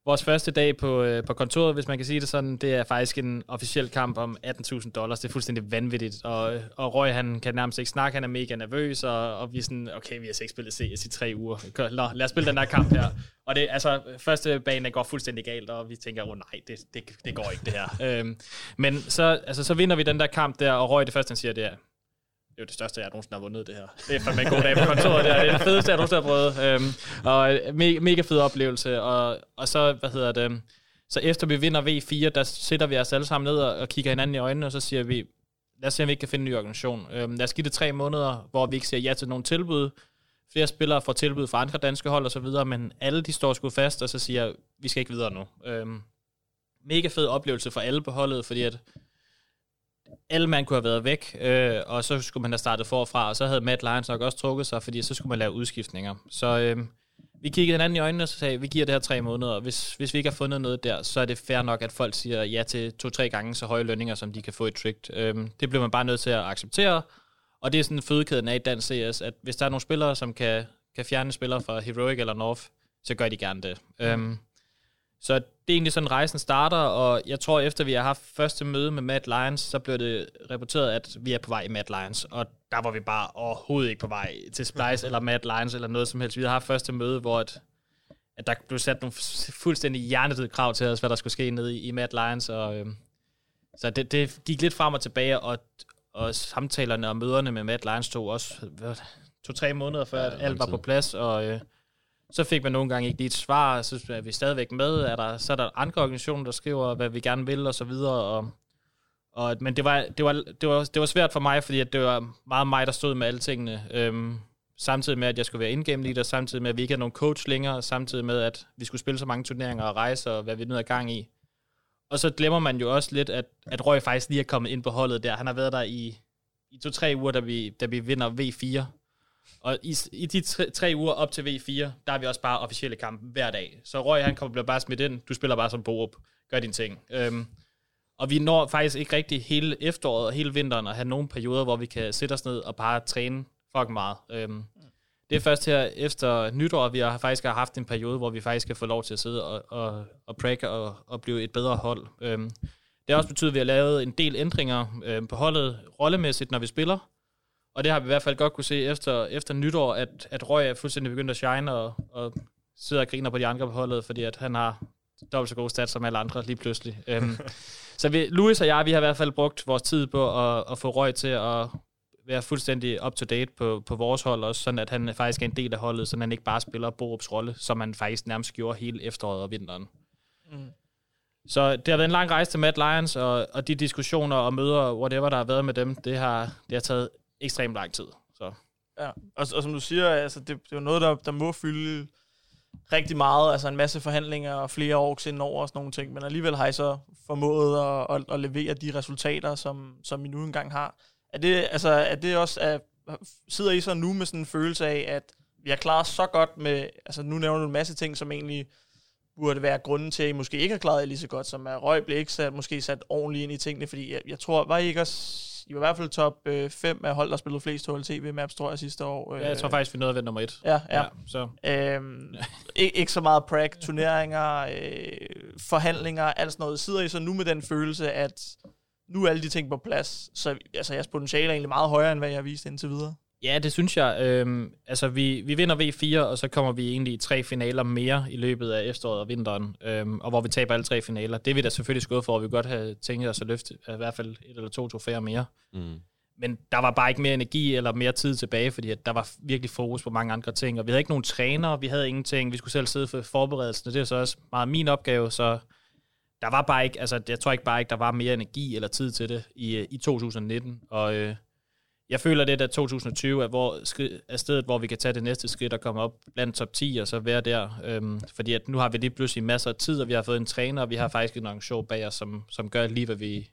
vores første dag på, øh, på kontoret, hvis man kan sige det sådan, det er faktisk en officiel kamp om 18.000 dollars. Det er fuldstændig vanvittigt. Og, og Røg, han kan nærmest ikke snakke, han er mega nervøs, og, og vi er sådan, okay, vi har ikke spillet CS i tre uger. Nå, lad os spille den her kamp her. Og det, altså, første bane går fuldstændig galt, og vi tænker, åh oh, nej, det, det, det går ikke det her. øhm, men så, altså, så vinder vi den der kamp der, og Røg, det første han siger, det er, det er jo det største, jeg nogensinde har vundet det her. Det er fandme en god dag på kontoret. Det er det fedeste, jeg nogensinde har prøvet. Øhm, og øh, me- mega fed oplevelse. Og, og så, hvad hedder det, øhm, så efter vi vinder V4, der sætter vi os alle sammen ned og, og kigger hinanden i øjnene, og så siger vi, lad os se, om vi ikke kan finde en ny organisation. Øhm, lad os give det tre måneder, hvor vi ikke siger ja til nogen tilbud. Flere spillere får tilbud fra andre danske hold og så videre, men alle de står sgu fast, og så siger, vi skal ikke videre nu. Øhm, mega fed oplevelse for alle på holdet, fordi at alle mand kunne have været væk, øh, og så skulle man have startet forfra, og så havde Matt Lyons nok også trukket sig, fordi så skulle man lave udskiftninger. Så øh, vi kiggede hinanden i øjnene og sagde, vi giver det her tre måneder, og hvis, hvis vi ikke har fundet noget der, så er det fair nok, at folk siger ja til to-tre gange så høje lønninger, som de kan få i Tricked. Øh, det bliver man bare nødt til at acceptere, og det er sådan fødekæden af i dansk CS, at hvis der er nogle spillere, som kan, kan fjerne spillere fra Heroic eller North, så gør de gerne det. Øh, så det er egentlig sådan, rejsen starter, og jeg tror, efter vi har haft første møde med Matt Lyons, så blev det rapporteret, at vi er på vej i Matt Lyons, og der var vi bare overhovedet ikke på vej til Splice eller Matt Lyons eller noget som helst. Vi havde haft første møde, hvor at, at der blev sat nogle fuldstændig hjernedøde krav til os, hvad der skulle ske nede i, i Matt Lyons, og øh, så det, det gik lidt frem og tilbage, og, og samtalerne og møderne med Matt Lyons tog også to-tre måneder før, ja, at alt var på plads, og... Øh, så fik man nogle gange ikke lige et svar, så er vi stadigvæk med, er der, så er der andre organisationer, der skriver, hvad vi gerne vil, og så videre, og, og, men det var, det, var, det, var, det var svært for mig, fordi at det var meget mig, der stod med alle tingene. Øhm, samtidig med, at jeg skulle være in-game leader, samtidig med, at vi ikke havde nogen coach længere, samtidig med, at vi skulle spille så mange turneringer og rejse, og hvad vi nu er gang i. Og så glemmer man jo også lidt, at, at Røg faktisk lige er kommet ind på holdet der. Han har været der i, i to-tre uger, da vi, da vi vinder V4. Og i, i de tre, tre uger op til V4, der er vi også bare officielle kampe hver dag. Så Røg, han kommer bliver bare smidt ind. Du spiller bare som Borup. Gør din ting. Øhm, og vi når faktisk ikke rigtig hele efteråret og hele vinteren at have nogle perioder, hvor vi kan sætte os ned og bare træne fucking meget. Øhm, det er først her efter nytår, vi har faktisk har haft en periode, hvor vi faktisk kan få lov til at sidde og, og, og prække og, og blive et bedre hold. Øhm, det har også betydet, at vi har lavet en del ændringer øhm, på holdet rollemæssigt, når vi spiller. Og det har vi i hvert fald godt kunne se efter, efter nytår, at, at Røg er fuldstændig begyndt at shine og, og sidder og griner på de andre på holdet, fordi at han har dobbelt så gode stats som alle andre lige pludselig. um, <laughs> så vi, Louis og jeg, vi har i hvert fald brugt vores tid på at, at få Røg til at være fuldstændig up-to-date på, på vores hold også, sådan at han faktisk er en del af holdet, så han ikke bare spiller Borups rolle, som han faktisk nærmest gjorde hele efteråret og vinteren. Mm. Så det har været en lang rejse til Matt Lions, og, og de diskussioner og møder, whatever der har været med dem, det har, det har taget ekstremt lang tid. Så. Ja, og, og som du siger, altså, det, det er jo noget, der, der må fylde rigtig meget, altså en masse forhandlinger og flere år ind over og sådan nogle ting, men alligevel har I så formået at, at, at levere de resultater, som, som I nu engang har. Er det, altså, er det også, at, sidder I så nu med sådan en følelse af, at vi har klaret så godt med, altså nu nævner du en masse ting, som egentlig burde være grunden til, at I måske ikke har klaret jer lige så godt, som er Røg blev ikke sat, måske sat ordentligt ind i tingene, fordi jeg, jeg tror, var I ikke også i var i hvert fald top 5 øh, af hold, der spillede flest HLTV maps, tror jeg, sidste år. Ja, jeg tror faktisk, vi nåede vinde nummer 1. Ja, ja. ja så. Øhm, <laughs> ikke, ikke så meget prag, turneringer, øh, forhandlinger, alt sådan noget. Sidder I så nu med den følelse, at nu er alle de ting på plads, så altså, jeres potentiale er egentlig meget højere, end hvad jeg har vist indtil videre? Ja, det synes jeg. Øhm, altså, vi, vi vinder V4, og så kommer vi egentlig i tre finaler mere i løbet af efteråret og vinteren, øhm, og hvor vi taber alle tre finaler. Det er vi da selvfølgelig skået for, og vi godt have tænkt os at løfte i hvert fald et eller to trofæer mere. Mm. Men der var bare ikke mere energi eller mere tid tilbage, fordi at der var virkelig fokus på mange andre ting, og vi havde ikke nogen træner, vi havde ingenting, vi skulle selv sidde for forberedelsen, og det er så også meget min opgave, så der var bare ikke, altså jeg tror ikke bare ikke, der var mere energi eller tid til det i, i 2019, og øh, jeg føler lidt, at 2020 er, hvor, er stedet, hvor vi kan tage det næste skridt og komme op blandt top 10 og så være der. Øhm, fordi at nu har vi lige pludselig masser af tid, og vi har fået en træner, og vi har faktisk en show bag os, som, som gør lige, hvad vi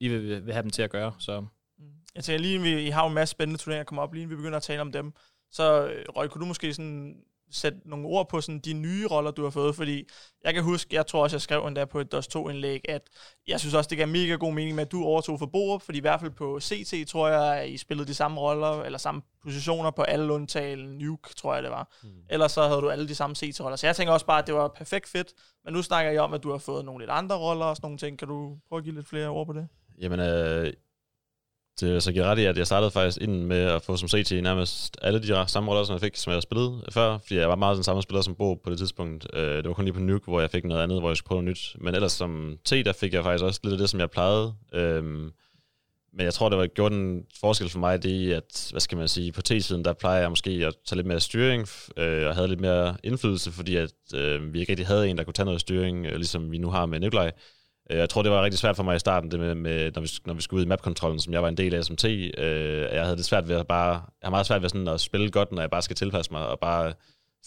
lige vil, vil have dem til at gøre. Så. Mm. jeg tænker lige, vi I har jo en masse spændende turneringer, kommer op, lige vi begynder at tale om dem. Så øh, Røg, kunne du måske sådan sætte nogle ord på sådan de nye roller, du har fået? Fordi jeg kan huske, jeg tror også, jeg skrev endda på et DOS 2-indlæg, at jeg synes også, det gav mega god mening med, at du overtog for Borup, fordi i hvert fald på CT, tror jeg, at I spillede de samme roller, eller samme positioner på alle undtagen Nuke, tror jeg det var. Mm. Ellers så havde du alle de samme CT-roller. Så jeg tænker også bare, at det var perfekt fedt. Men nu snakker jeg om, at du har fået nogle lidt andre roller og sådan nogle ting. Kan du prøve at give lidt flere ord på det? Jamen, øh, det er øh, så giver ret i, at jeg startede faktisk ind med at få som CT nærmest alle de samme roller, som jeg fik, som jeg spillede før, fordi jeg var meget den samme spiller som Bo på det tidspunkt. Øh, det var kun lige på Nuke, hvor jeg fik noget andet, hvor jeg skulle prøve noget nyt. Men ellers som T, der fik jeg faktisk også lidt af det, som jeg plejede. Øhm, men jeg tror, det var gjort en forskel for mig, det at, hvad skal man sige, på T-siden, der plejer jeg måske at tage lidt mere styring, øh, og havde lidt mere indflydelse, fordi at, øh, vi ikke rigtig havde en, der kunne tage noget styring, øh, ligesom vi nu har med Nikolaj. Øh, jeg tror, det var rigtig svært for mig i starten, det med, med når, vi, når vi skulle ud i mapkontrollen, som jeg var en del af SMT. Øh, jeg havde det svært ved at bare, jeg har meget svært ved sådan at spille godt, når jeg bare skal tilpasse mig, og bare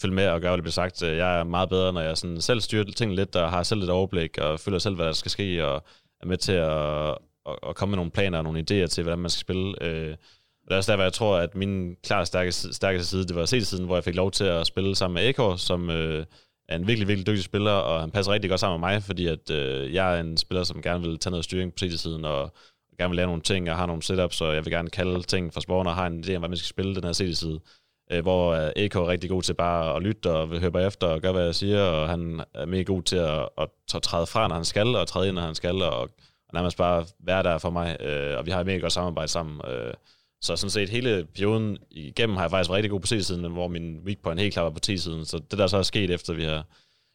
følge med og gøre, hvad det bliver sagt. Øh, jeg er meget bedre, når jeg sådan selv styrer tingene lidt, og har selv lidt overblik, og føler selv, hvad der skal ske, og er med til at, at, at komme med nogle planer og nogle idéer til, hvordan man skal spille. Øh, og det er også der, hvor jeg tror, at min klart stærkeste, stærkeste side, det var set siden, hvor jeg fik lov til at spille sammen med Ekor, som øh, er en virkelig, virkelig dygtig spiller, og han passer rigtig godt sammen med mig, fordi at, øh, jeg er en spiller, som gerne vil tage noget styring på CD-siden, og gerne vil lære nogle ting, og har nogle setups, og jeg vil gerne kalde ting fra spawner, og har en idé om, hvordan man skal spille den her CD-side. Øh, hvor AK er rigtig god til bare at lytte og høre efter og gøre, hvad jeg siger, og han er mega god til at, at, at træde fra, når han skal, og træde ind, når han skal, og, og nærmest bare være der for mig, øh, og vi har et mega godt samarbejde sammen. Øh, så sådan set hele perioden igennem har jeg faktisk været rigtig god på T-siden, hvor min weak point helt klart var på T-siden. Så det der så er sket efter vi har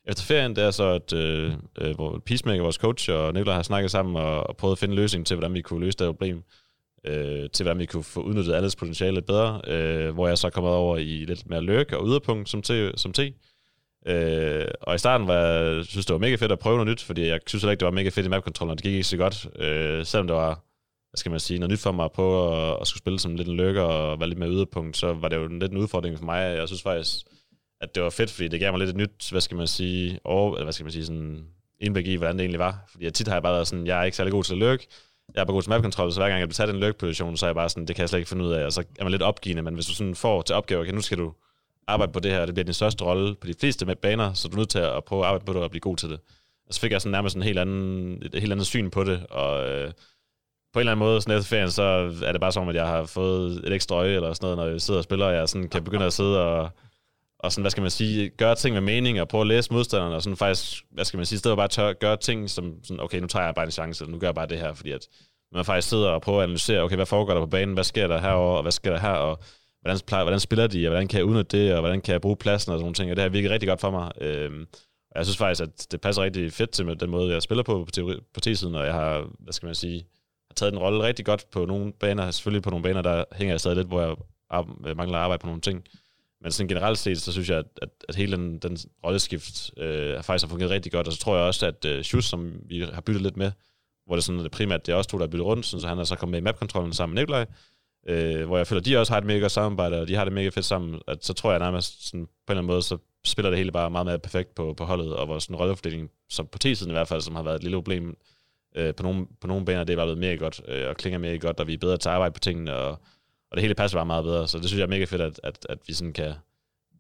efter ferien, det er så, at øh, øh, hvor Peacemaker, vores coach, og Nikolaj har snakket sammen og, og prøvet at finde en løsning til, hvordan vi kunne løse det problem. Øh, til hvordan vi kunne få udnyttet alles potentiale bedre. Øh, hvor jeg så er kommet over i lidt mere løk og yderpunkt som T. Som t. Øh, og i starten var jeg, synes det var mega fedt at prøve noget nyt, fordi jeg synes heller ikke, det var mega fedt i mapkontrollen, det gik ikke så godt. Øh, selvom det var hvad skal man sige, noget nyt for mig på at, at skulle spille som lidt en lykke og være lidt mere yderpunkt, så var det jo lidt en udfordring for mig. Jeg synes faktisk, at det var fedt, fordi det gav mig lidt et nyt, hvad skal man sige, over, eller hvad skal man sige, sådan indblik i, hvordan det egentlig var. Fordi jeg tit har jeg bare været sådan, jeg er ikke særlig god til at lykke, jeg er bare god til mapkontrol, så hver gang jeg bliver taget en løk-position, så er jeg bare sådan, det kan jeg slet ikke finde ud af, og så er man lidt opgivende, men hvis du sådan får til opgave, okay, nu skal du arbejde på det her, og det bliver din største rolle på de fleste med baner, så du er nødt til at prøve at arbejde på det og blive god til det. Og så fik jeg sådan nærmest en helt anden, et helt andet syn på det, og øh, på en eller anden måde, sådan efter ferien, så er det bare som, at jeg har fået et ekstra øje eller sådan noget, når jeg sidder og spiller, og jeg sådan kan begynde at sidde og, og sådan, hvad skal man sige, gøre ting med mening, og prøve at læse modstanderne, og sådan faktisk, hvad skal man sige, stedet bare tør, gøre ting, som sådan, okay, nu tager jeg bare en chance, eller nu gør jeg bare det her, fordi at man faktisk sidder og prøver at analysere, okay, hvad foregår der på banen, hvad sker der herover og hvad sker der her, og hvordan, plejer, hvordan spiller de, og hvordan kan jeg udnytte det, og hvordan kan jeg bruge pladsen og sådan nogle ting, og det har virket rigtig godt for mig. Øhm, og jeg synes faktisk, at det passer rigtig fedt til den måde, jeg spiller på på, på T-siden, og jeg har, hvad skal man sige, taget den rolle rigtig godt på nogle baner. Selvfølgelig på nogle baner, der hænger jeg stadig lidt, hvor jeg øh, mangler arbejde på nogle ting. Men sådan generelt set, så synes jeg, at, at, at hele den, den rolleskift øh, faktisk har fungeret rigtig godt. Og så tror jeg også, at øh, Schuss, som vi har byttet lidt med, hvor det sådan det primært det er også to, der er byttet rundt, så han er så kommet med i mapkontrollen sammen med Nikolaj, øh, hvor jeg føler, at de også har et mega godt samarbejde, og de har det mega fedt sammen, at så tror jeg nærmest sådan, på en eller anden måde, så spiller det hele bare meget mere perfekt på, på holdet, og vores rollefordeling, som på T-siden i hvert fald, som har været et lille problem, Øh, på, nogle, på nogle baner det er bare blevet mere godt, øh, og klinger mere godt, og vi er bedre til at arbejde på tingene, og, og det hele passer bare meget bedre. Så det synes jeg er mega fedt, at, at, at vi sådan kan,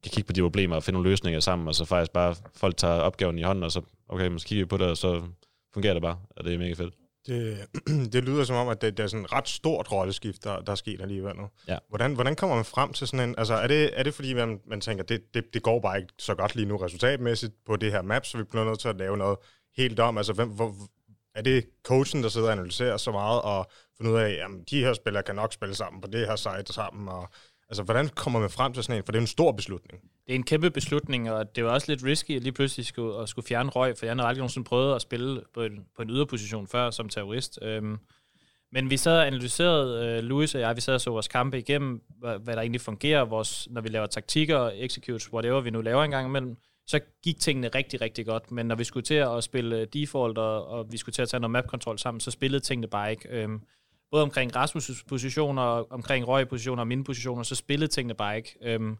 kan kigge på de problemer og finde nogle løsninger sammen, og så faktisk bare folk tager opgaven i hånden, og så, okay, så kigger vi på det, og så fungerer det bare, og det er mega fedt. Det, <clears throat> det lyder som om, at det, det er sådan et ret stort rolleskift, der, der er sket alligevel nu. Ja. Hvordan, hvordan kommer man frem til sådan en... Altså, er det, er det fordi, man, man tænker, det, det, det går bare ikke så godt lige nu resultatmæssigt på det her map, så vi bliver nødt til at lave noget helt om? Altså, hvem, hvor, er det coachen, der sidder og analyserer så meget og finder ud af, at de her spillere kan nok spille sammen på det her site sammen, og Altså, hvordan kommer man frem til sådan en? For det er en stor beslutning. Det er en kæmpe beslutning, og det var også lidt risky at lige pludselig skulle, at skulle fjerne røg, for jeg har aldrig nogensinde prøvet at spille på en, på en yderposition før som terrorist. Øhm, men vi sad og analyserede, øh, Louis og jeg, vi sad og så vores kampe igennem, hvad, hvad der egentlig fungerer, vores, når vi laver taktikker, executes, whatever vi nu laver en gang imellem så gik tingene rigtig, rigtig godt. Men når vi skulle til at spille øh, default, og, og vi skulle til at tage noget map-kontrol sammen, så spillede tingene bare ikke. Øhm, både omkring Rasmus' positioner, omkring Røg positioner og mine positioner, så spillede tingene bare ikke. Øhm,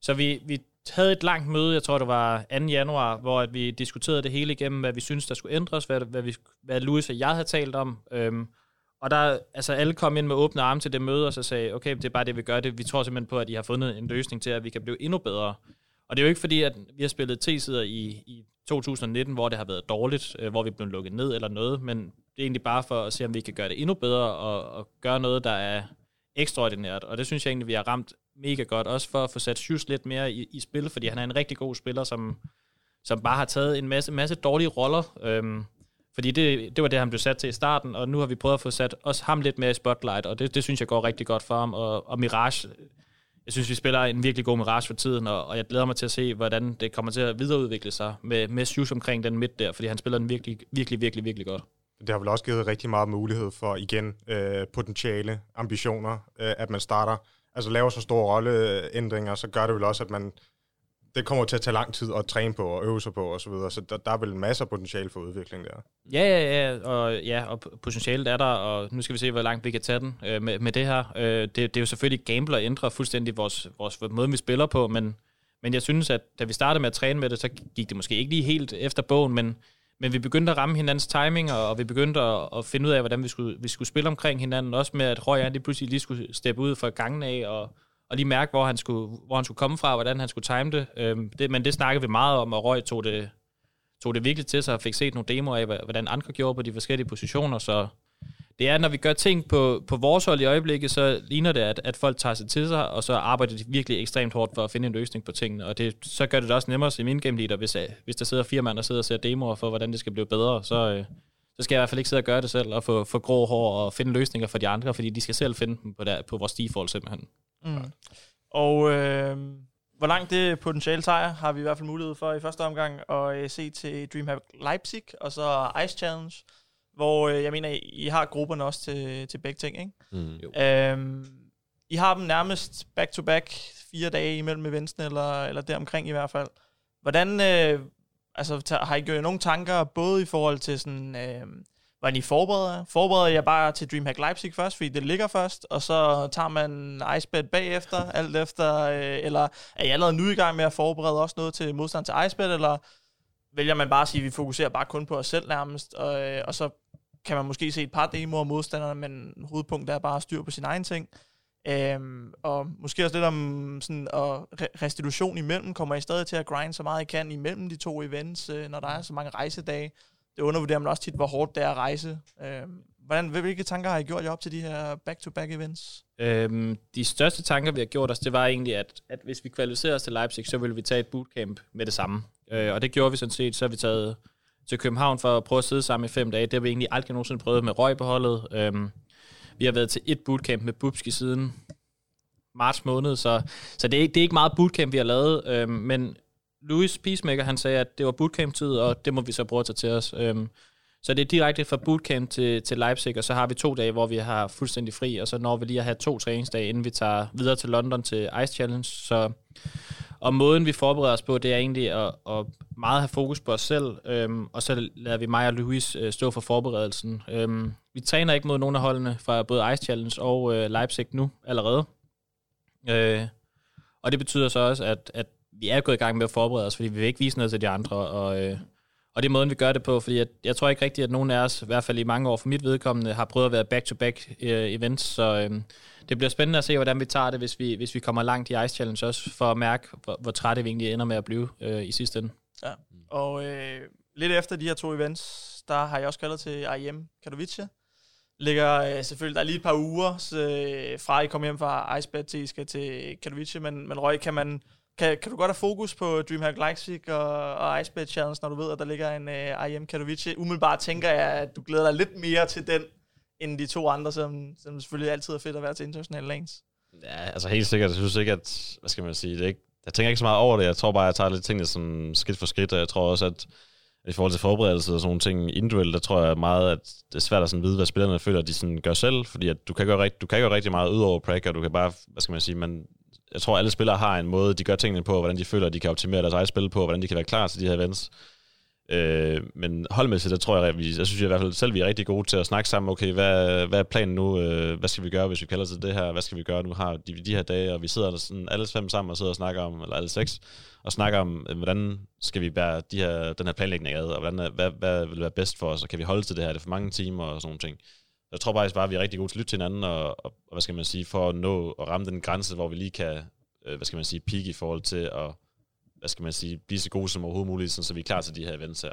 så vi, vi havde et langt møde, jeg tror det var 2. januar, hvor at vi diskuterede det hele igennem, hvad vi synes der skulle ændres, hvad, hvad, vi, hvad Louis og jeg havde talt om, øhm, Og der, altså alle kom ind med åbne arme til det møde, og så sagde, okay, det er bare det, vi gør det. Vi tror simpelthen på, at I har fundet en løsning til, at vi kan blive endnu bedre. Og det er jo ikke fordi, at vi har spillet T-sider i, i 2019, hvor det har været dårligt, øh, hvor vi er blevet lukket ned eller noget, men det er egentlig bare for at se, om vi kan gøre det endnu bedre og, og gøre noget, der er ekstraordinært. Og det synes jeg egentlig, vi har ramt mega godt, også for at få sat Sjus lidt mere i, i spil, fordi han er en rigtig god spiller, som, som bare har taget en masse, masse dårlige roller. Øhm, fordi det, det var det, han blev sat til i starten, og nu har vi prøvet at få sat også ham lidt mere i spotlight, og det, det synes jeg går rigtig godt for ham. Og, og Mirage, jeg synes, vi spiller en virkelig god Mirage for tiden, og, og jeg glæder mig til at se, hvordan det kommer til at videreudvikle sig med, med Sjus omkring den midt der, fordi han spiller den virkelig, virkelig, virkelig, virkelig godt. Det har vel også givet rigtig meget mulighed for, igen, øh, potentiale ambitioner, øh, at man starter, altså laver så store rolleændringer, så gør det vel også, at man det kommer til at tage lang tid at træne på og øve sig på osv., så, videre. så der, der er vel masser af potentiale for udvikling der. Ja, ja, ja, og, ja, og potentialet er der, og nu skal vi se, hvor langt vi kan tage den øh, med, med det her. Øh, det, det er jo selvfølgelig gambler at ændre fuldstændig vores, vores måde, vi spiller på, men, men jeg synes, at da vi startede med at træne med det, så gik det måske ikke lige helt efter bogen, men, men vi begyndte at ramme hinandens timing, og, og vi begyndte at, at finde ud af, hvordan vi skulle, vi skulle spille omkring hinanden, også med, at Røg lige pludselig lige skulle steppe ud fra gangen af, og og lige mærke, hvor han skulle, hvor han skulle komme fra, hvordan han skulle time det. Øhm, det. Men det snakkede vi meget om, og Røg tog det, tog det virkelig til sig og fik set nogle demoer af, hvordan andre gjorde på de forskellige positioner. Så det er, når vi gør ting på, på vores hold i øjeblikket, så ligner det, at, at folk tager sig til sig, og så arbejder de virkelig ekstremt hårdt for at finde en løsning på tingene. Og det, så gør det, det også nemmere i min game leader, hvis, øh, hvis der sidder fire mand, der sidder og ser demoer for, hvordan det skal blive bedre. Så, øh, så skal jeg i hvert fald ikke sidde og gøre det selv, og få, få grå hår og finde løsninger for de andre, fordi de skal selv finde dem på, der, på vores default simpelthen. Mm. Og øh, hvor langt det potentiale tager, har vi i hvert fald mulighed for i første omgang at øh, se til DreamHack Leipzig, og så Ice Challenge, hvor øh, jeg mener, I har grupperne også til, til begge ting, ikke? Mm. Øhm, I har dem nærmest back-to-back, fire dage imellem eventsene, eller, eller deromkring i hvert fald. Hvordan, øh, altså, har I gjort nogle tanker, både i forhold til sådan... Øh, hvordan I forbereder Forbereder jeg bare til DreamHack Leipzig først, fordi det ligger først, og så tager man Icebet bagefter, alt efter, øh, eller er I allerede nu i gang med at forberede også noget til modstand til Icebet, eller vælger man bare at sige, at vi fokuserer bare kun på os selv nærmest, og, øh, og så kan man måske se et par demoer af modstanderne, men hovedpunktet er bare at styre på sin egen ting. Øhm, og måske også lidt om sådan, og restitution imellem. Kommer I stadig til at grind så meget I kan imellem de to events, øh, når der er så mange rejsedage? Det undervurderer man også tit, hvor hårdt det er at rejse. Øh, hvordan, hvilke tanker har I gjort jer op til de her back-to-back events? Øhm, de største tanker, vi har gjort os, det var egentlig, at, at hvis vi kvalificerer os til Leipzig, så ville vi tage et bootcamp med det samme. Øh, og det gjorde vi sådan set. Så har vi taget til København for at prøve at sidde sammen i fem dage. Det har vi egentlig aldrig nogensinde prøvet med røg på holdet. Øhm, vi har været til et bootcamp med Bubski siden marts måned, så, så det, er, det er ikke meget bootcamp, vi har lavet, øhm, men Louis Peacemaker, han sagde, at det var bootcamp-tid, og det må vi så bruge tage til os. Øhm, så det er direkte fra bootcamp til, til Leipzig, og så har vi to dage, hvor vi har fuldstændig fri, og så når vi lige at have to træningsdage, inden vi tager videre til London til Ice Challenge. Så, og måden, vi forbereder os på, det er egentlig at, at meget have fokus på os selv, øhm, og så lader vi mig og Louis øh, stå for forberedelsen. Øhm, vi træner ikke mod nogen af holdene fra både Ice Challenge og øh, Leipzig nu allerede. Øh, og det betyder så også, at, at vi er gået i gang med at forberede os, fordi vi vil ikke vise noget til de andre, og, øh, og det er måden, vi gør det på, fordi jeg, jeg tror ikke rigtigt, at nogen af os, i hvert fald i mange år for mit vedkommende, har prøvet at være back-to-back øh, events, så øh, det bliver spændende at se, hvordan vi tager det, hvis vi, hvis vi kommer langt i Ice Challenge også, for at mærke, hvor, hvor trætte vi egentlig ender med at blive øh, i sidste ende. Ja, og øh, lidt efter de her to events, der har jeg også kaldet til IEM Katowice, ligger øh, selvfølgelig, der er lige et par uger øh, fra I kommer hjem fra Icebet til I skal til Katowice, men, men Røg, kan man, kan, kan du godt have fokus på DreamHack Leipzig og, og Icebet Challenge, når du ved, at der ligger en øh, uh, IM Katowice? Umiddelbart tænker jeg, at du glæder dig lidt mere til den, end de to andre, som, som selvfølgelig altid er fedt at være til internationale lanes. Ja, altså helt sikkert. Jeg synes ikke, at, hvad skal man sige, det er ikke, jeg tænker ikke så meget over det. Jeg tror bare, at jeg tager lidt tingene sådan skridt for skridt, og jeg tror også, at i forhold til forberedelse og sådan nogle ting individuelt, der tror jeg meget, at det er svært at sådan vide, hvad spillerne føler, at de sådan gør selv, fordi at du kan gøre, rigt, du kan gøre rigtig meget ud over og du kan bare, hvad skal man sige, man, jeg tror, alle spillere har en måde, de gør tingene på, hvordan de føler, at de kan optimere deres eget spil på, hvordan de kan være klar til de her events. Øh, men holdmæssigt, der tror jeg, vi, jeg synes i hvert fald selv, vi er rigtig gode til at snakke sammen, okay, hvad, hvad er planen nu, øh, hvad skal vi gøre, hvis vi kalder til det her, hvad skal vi gøre? Nu, har de, de her dage, og vi sidder der sådan alle fem sammen og sidder og snakker om, eller alle seks, og snakker om, øh, hvordan skal vi bære de her, den her planlægning ad, og hvordan, hvad, hvad vil være bedst for os, og kan vi holde til det her, er det for mange timer og sådan nogle ting. Jeg tror faktisk bare, at vi er rigtig gode til at lytte til hinanden, og, og, og hvad skal man sige, for at nå og ramme den grænse, hvor vi lige kan, øh, hvad skal man sige, peak i forhold til at, hvad skal man sige, blive så gode som overhovedet muligt, sådan, så vi er klar til de her events her.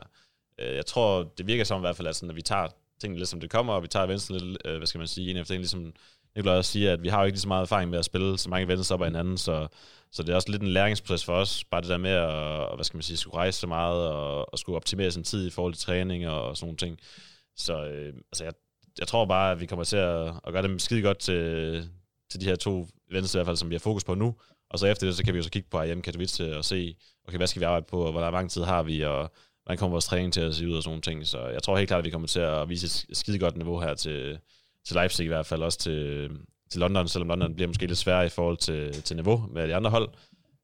Øh, jeg tror, det virker som i hvert fald, at, sådan, at vi tager tingene lidt som det kommer, og vi tager events lidt, øh, hvad skal man sige, en efter en, ligesom Nikolaj også siger, at vi har jo ikke lige så meget erfaring med at spille så mange events op ad hinanden, så, så det er også lidt en læringsproces for os, bare det der med at, hvad skal man sige, skulle rejse så meget, og, og skulle optimere sin tid i forhold til træning og, og sådan nogle ting. Så øh, altså jeg, jeg tror bare, at vi kommer til at, at gøre det skide godt til, til de her to events i hvert fald, som vi har fokus på nu, og så efter det, så kan vi jo så kigge på IM Katowice og se, okay, hvad skal vi arbejde på, og hvor lang tid har vi, og hvordan kommer vores træning til at se ud og sådan nogle ting. Så jeg tror helt klart, at vi kommer til at vise et skide godt niveau her til, til Leipzig i hvert fald, også til, til London, selvom London bliver måske lidt sværere i forhold til, til niveau med de andre hold.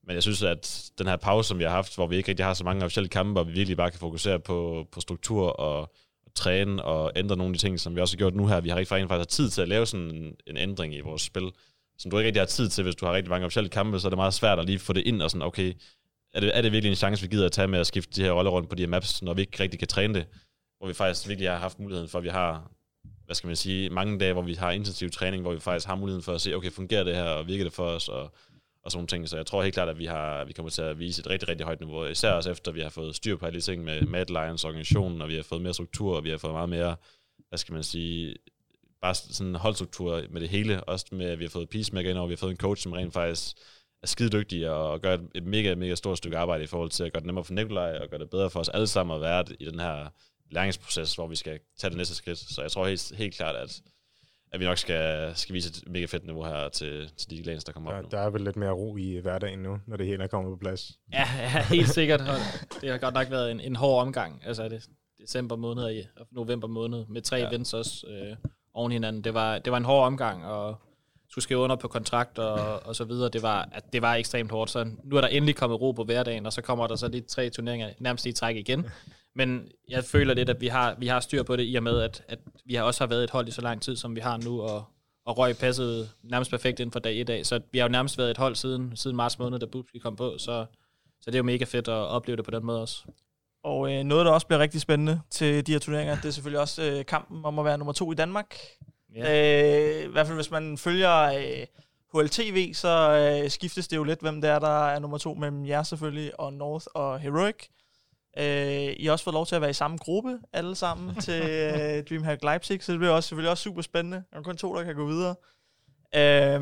Men jeg synes, at den her pause, som vi har haft, hvor vi ikke rigtig har så mange officielle kampe, og vi virkelig bare kan fokusere på, på struktur og, og træne og ændre nogle af de ting, som vi også har gjort nu her. Vi har rigtig faktisk har tid til at lave sådan en, en ændring i vores spil, som du ikke rigtig har tid til, hvis du har rigtig mange officielle kampe, så er det meget svært at lige få det ind og sådan, okay, er det, er det virkelig en chance, vi gider at tage med at skifte de her roller rundt på de her maps, når vi ikke rigtig kan træne det, hvor vi faktisk virkelig har haft muligheden for, at vi har hvad skal man sige, mange dage, hvor vi har intensiv træning, hvor vi faktisk har muligheden for at se, okay, fungerer det her, og virker det for os, og, og sådan nogle ting. Så jeg tror helt klart, at vi, har, vi kommer til at vise et rigtig, rigtig højt niveau, især også efter, at vi har fået styr på alle de ting med Mad Lions organisationen, og vi har fået mere struktur, og vi har fået meget mere, hvad skal man sige, bare sådan en holdstruktur med det hele, også med, at vi har fået Peacemaker ind, og vi har fået en coach, som rent faktisk er skide dygtig og gør et, et mega, mega stort stykke arbejde i forhold til at gøre det nemmere for Nikolaj, og gøre det bedre for os alle sammen at være i den her læringsproces, hvor vi skal tage det næste skridt. Så jeg tror helt, helt klart, at, at vi nok skal, skal vise et mega fedt niveau her til, til de lanes, der kommer der, op nu. Der er vel lidt mere ro i hverdagen nu, når det hele er kommet på plads. Ja, ja helt sikkert. Det har godt nok været en, en hård omgang. Altså det december måned og november måned med tre ja. events også øh, oven hinanden. Det var, det var en hård omgang, og skulle skrive under på kontrakt og, og så videre. Det var, at det var ekstremt hårdt. Så nu er der endelig kommet ro på hverdagen, og så kommer der så lige tre turneringer nærmest i træk igen. Men jeg føler lidt, at vi har, vi har styr på det i og med, at, at vi har også har været et hold i så lang tid, som vi har nu, og, og røg passet nærmest perfekt inden for dag i dag. Så vi har jo nærmest været et hold siden, siden marts måned, da Boobski kom på, så, så det er jo mega fedt at opleve det på den måde også. Og øh, noget, der også bliver rigtig spændende til de her turneringer, det er selvfølgelig også øh, kampen om at være nummer to i Danmark. Yeah. Øh, I hvert fald hvis man følger øh, HLTV, så øh, skiftes det jo lidt, hvem det er, der er nummer to mellem jer selvfølgelig, og North og Heroic. Øh, I har også fået lov til at være i samme gruppe, alle sammen, <laughs> til øh, DreamHack Leipzig, så det bliver også, selvfølgelig også super spændende. Der er kun to, der kan gå videre. Øh,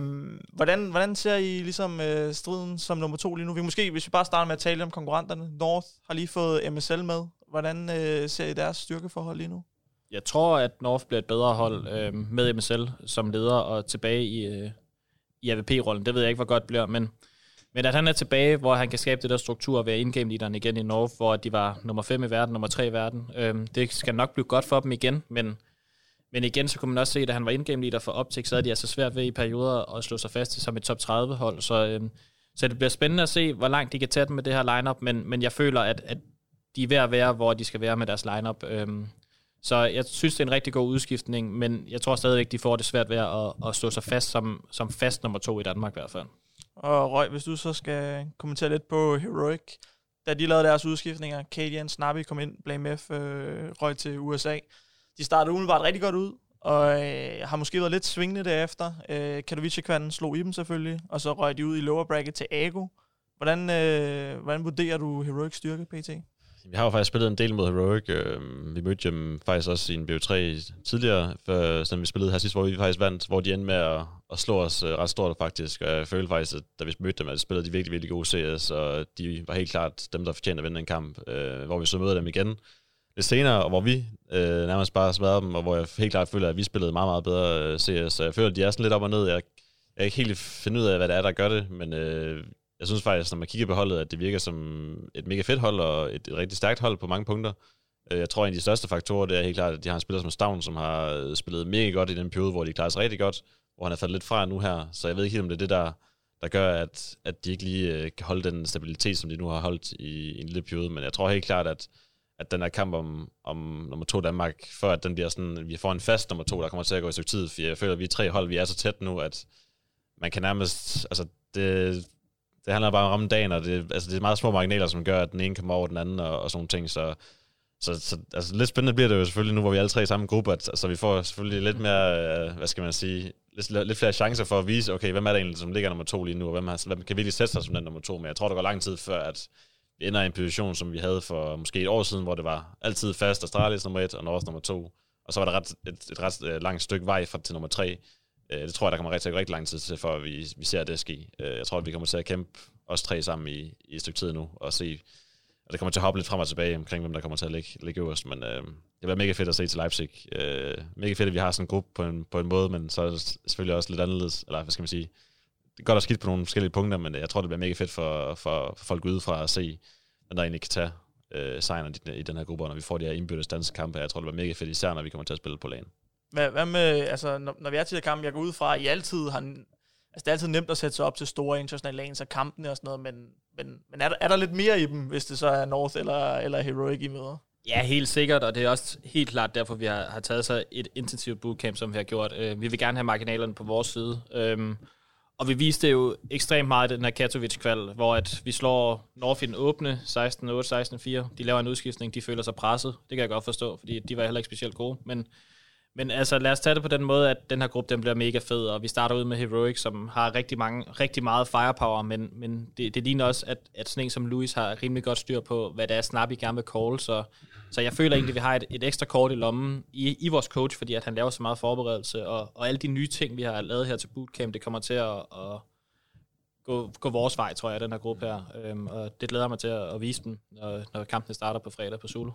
hvordan, hvordan ser I ligesom øh, striden som nummer to lige nu? Vi måske, hvis vi bare starter med at tale om konkurrenterne. North har lige fået MSL med. Hvordan øh, ser I deres styrkeforhold lige nu? Jeg tror, at North bliver et bedre hold øh, med MSL som leder og tilbage i, øh, i AVP-rollen. Det ved jeg ikke, hvor godt det bliver, men men at han er tilbage, hvor han kan skabe det der struktur ved være indgame leaderen igen i Norge, hvor de var nummer 5 i verden, nummer 3 i verden. Øhm, det skal nok blive godt for dem igen, men, men igen, så kunne man også se, at han var indgame leader for Optik, så er de altså svært ved i perioder at slå sig fast som et top 30 hold. Så, øhm, så det bliver spændende at se, hvor langt de kan tage dem med det her lineup, men, men jeg føler, at, at de er ved at være, hvor de skal være med deres lineup. Øhm, så jeg synes, det er en rigtig god udskiftning, men jeg tror stadigvæk, de får det svært ved at, at slå sig fast som, som fast nummer to i Danmark i hvert fald. Og Røg, hvis du så skal kommentere lidt på Heroic, da de lavede deres udskiftninger, Kadian, Snappy kom ind, Blame F øh, røg til USA. De startede umiddelbart rigtig godt ud, og øh, har måske været lidt svingende derefter. Øh, Katowice-kvanten slog i dem selvfølgelig, og så røg de ud i lower bracket til Ago. Hvordan, øh, hvordan vurderer du Heroic styrke, PT? Vi har jo faktisk spillet en del mod Heroic. Øh, vi mødte dem faktisk også i en BO3 tidligere, før, som vi spillede her sidst, hvor vi faktisk vandt, hvor de endte med at, at slå os øh, ret stort faktisk. Og jeg følte faktisk, at da vi mødte dem, at de spillede de virkelig, virkelig gode CS, og de var helt klart dem, der fortjente at vinde den kamp. Øh, hvor vi så møder dem igen lidt senere, og hvor vi øh, nærmest bare smadrede dem, og hvor jeg helt klart føler, at vi spillede meget, meget bedre øh, CS. Så jeg føler, at de er sådan lidt op og ned. Jeg, jeg kan ikke helt finde ud af, hvad det er, der gør det, men øh, jeg synes faktisk, når man kigger på holdet, at det virker som et mega fedt hold, og et, et rigtig stærkt hold på mange punkter. Øh, jeg tror, en af de største faktorer, det er helt klart, at de har en spiller som Stavn, som har øh, spillet mega godt i den periode, hvor de klarer sig rigtig godt, hvor han er faldet lidt fra nu her. Så jeg ved ikke helt, om det er det, der, der gør, at, at de ikke lige øh, kan holde den stabilitet, som de nu har holdt i, i en lille periode. Men jeg tror helt klart, at, at den her kamp om, om nummer to Danmark, før at den bliver sådan, vi får en fast nummer to, der kommer til at gå i stykke tid, for jeg føler, at vi er tre hold, vi er så tæt nu, at man kan nærmest, altså det, det handler bare om dagen, og det, altså det er meget små marginaler, som gør, at den ene kommer over den anden, og, og sådan ting, så, så, så altså, lidt spændende bliver det jo selvfølgelig nu, hvor vi er alle tre i samme gruppe, at, så vi får selvfølgelig lidt mere, øh, hvad skal man sige, lidt, lidt flere chancer for at vise, okay, hvem er det egentlig, som ligger nummer to lige nu, og hvem, har, hvem kan virkelig sætte sig som den nummer to, men jeg tror, det går lang tid før, at vi ender i en position, som vi havde for måske et år siden, hvor det var altid fast Astralis nummer et og Norge nummer to, og så var der ret, et, et ret øh, langt stykke vej fra til nummer tre. Øh, det tror jeg, der kommer rigtig, rigtig lang tid til, før vi, vi ser det ske. Øh, jeg tror, at vi kommer til at kæmpe os tre sammen i, i et stykke tid nu, og se, og det kommer til at hoppe lidt frem og tilbage omkring, hvem der kommer til at ligge, ligge øverst, men øh, det bliver mega fedt at se til Leipzig. Øh, mega fedt, at vi har sådan en gruppe på en, på en måde, men så er det selvfølgelig også lidt anderledes, eller hvad skal man sige, det er godt at skidt på nogle forskellige punkter, men jeg tror, det bliver mega fedt for, for, for folk udefra at se, hvem der egentlig kan tage øh, sejren i, i den her gruppe, når vi får de her indbyrdes danske kampe. Jeg tror, det bliver mega fedt, især når vi kommer til at spille på lagen. Hvad, hvad med, altså, når, når vi er til det kamp, jeg går ud fra, at I altid har, altså det er altid nemt at sætte sig op til store internationale lanes og kampene og sådan noget, men, men, men er, der, er der lidt mere i dem, hvis det så er North eller, eller Heroic, I møder? Ja, helt sikkert, og det er også helt klart derfor, vi har, har taget så et intensivt bootcamp, som vi har gjort. Uh, vi vil gerne have marginalerne på vores side. Um, og vi viste jo ekstremt meget i den her Katowice-kval, hvor at vi slår North i den åbne 16-8, 16-4. De laver en udskiftning, de føler sig presset. Det kan jeg godt forstå, fordi de var heller ikke specielt gode. Men, men altså, lad os tage det på den måde, at den her gruppe den bliver mega fed, og vi starter ud med Heroic, som har rigtig, mange, rigtig meget firepower, men, men det, det ligner også, at, at sådan en som Louis har rimelig godt styr på, hvad det er, Snappy gerne vil call, så, så jeg føler egentlig, at vi har et, et ekstra kort i lommen i, i vores coach, fordi at han laver så meget forberedelse, og, og alle de nye ting, vi har lavet her til bootcamp, det kommer til at, at gå, gå vores vej, tror jeg, den her gruppe her. Øhm, og det glæder mig til at, at vise dem, når, når kampene starter på fredag på Zulu.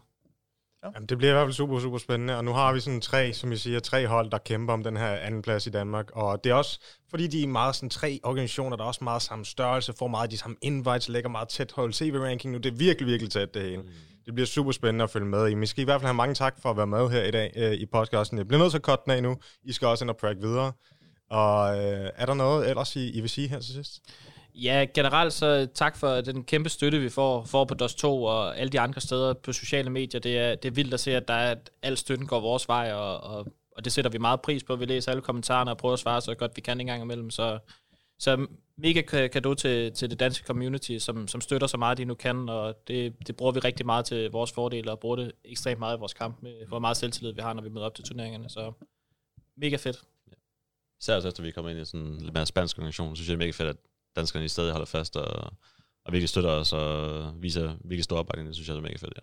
Ja. Jamen, det bliver i hvert fald super, super spændende, og nu har vi sådan tre, som I siger, tre hold, der kæmper om den her anden plads i Danmark, og det er også, fordi de er meget sådan tre organisationer, der er også meget samme størrelse, får meget de samme invites, lægger meget tæt hold CV-ranking nu, det er virkelig, virkelig tæt det hele. Mm. Det bliver super spændende at følge med i. Vi skal i hvert fald have mange tak for at være med her i dag øh, i podcasten. Jeg bliver nødt til at cutte den af nu. I skal også ind og prakke videre. Og øh, er der noget ellers, I, I vil sige her til sidst? Ja, generelt så tak for den kæmpe støtte, vi får, får på DOS 2 og alle de andre steder på sociale medier. Det er, det er vildt at se, at der er, at al støtten går vores vej, og, og, og det sætter vi meget pris på. Vi læser alle kommentarerne og prøver at svare så godt vi kan en gang imellem. Så, så mega kado til, til det danske community, som, som støtter så meget, de nu kan, og det, det bruger vi rigtig meget til vores fordele, og bruger det ekstremt meget i vores kamp, med hvor meget selvtillid vi har, når vi møder op til turneringerne. Så mega fedt. Især efter vi kommer ind i sådan en lidt mere spansk organisation, så synes jeg det er mega fedt, at danskerne i stedet holder fast og, og virkelig støtter os og viser virkelig stor opbakning. Det synes jeg er mega fedt, ja.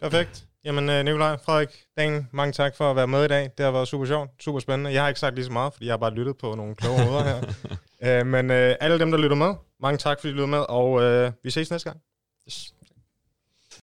Perfekt. Jamen, øh, Nikolaj, Frederik, Dan, mange tak for at være med i dag. Det har været super sjovt, super spændende. Jeg har ikke sagt lige så meget, fordi jeg har bare lyttet på nogle kloge hoveder her. uh, <laughs> men uh, alle dem, der lytter med, mange tak, fordi I lytter med, og uh, vi ses næste gang. Yes.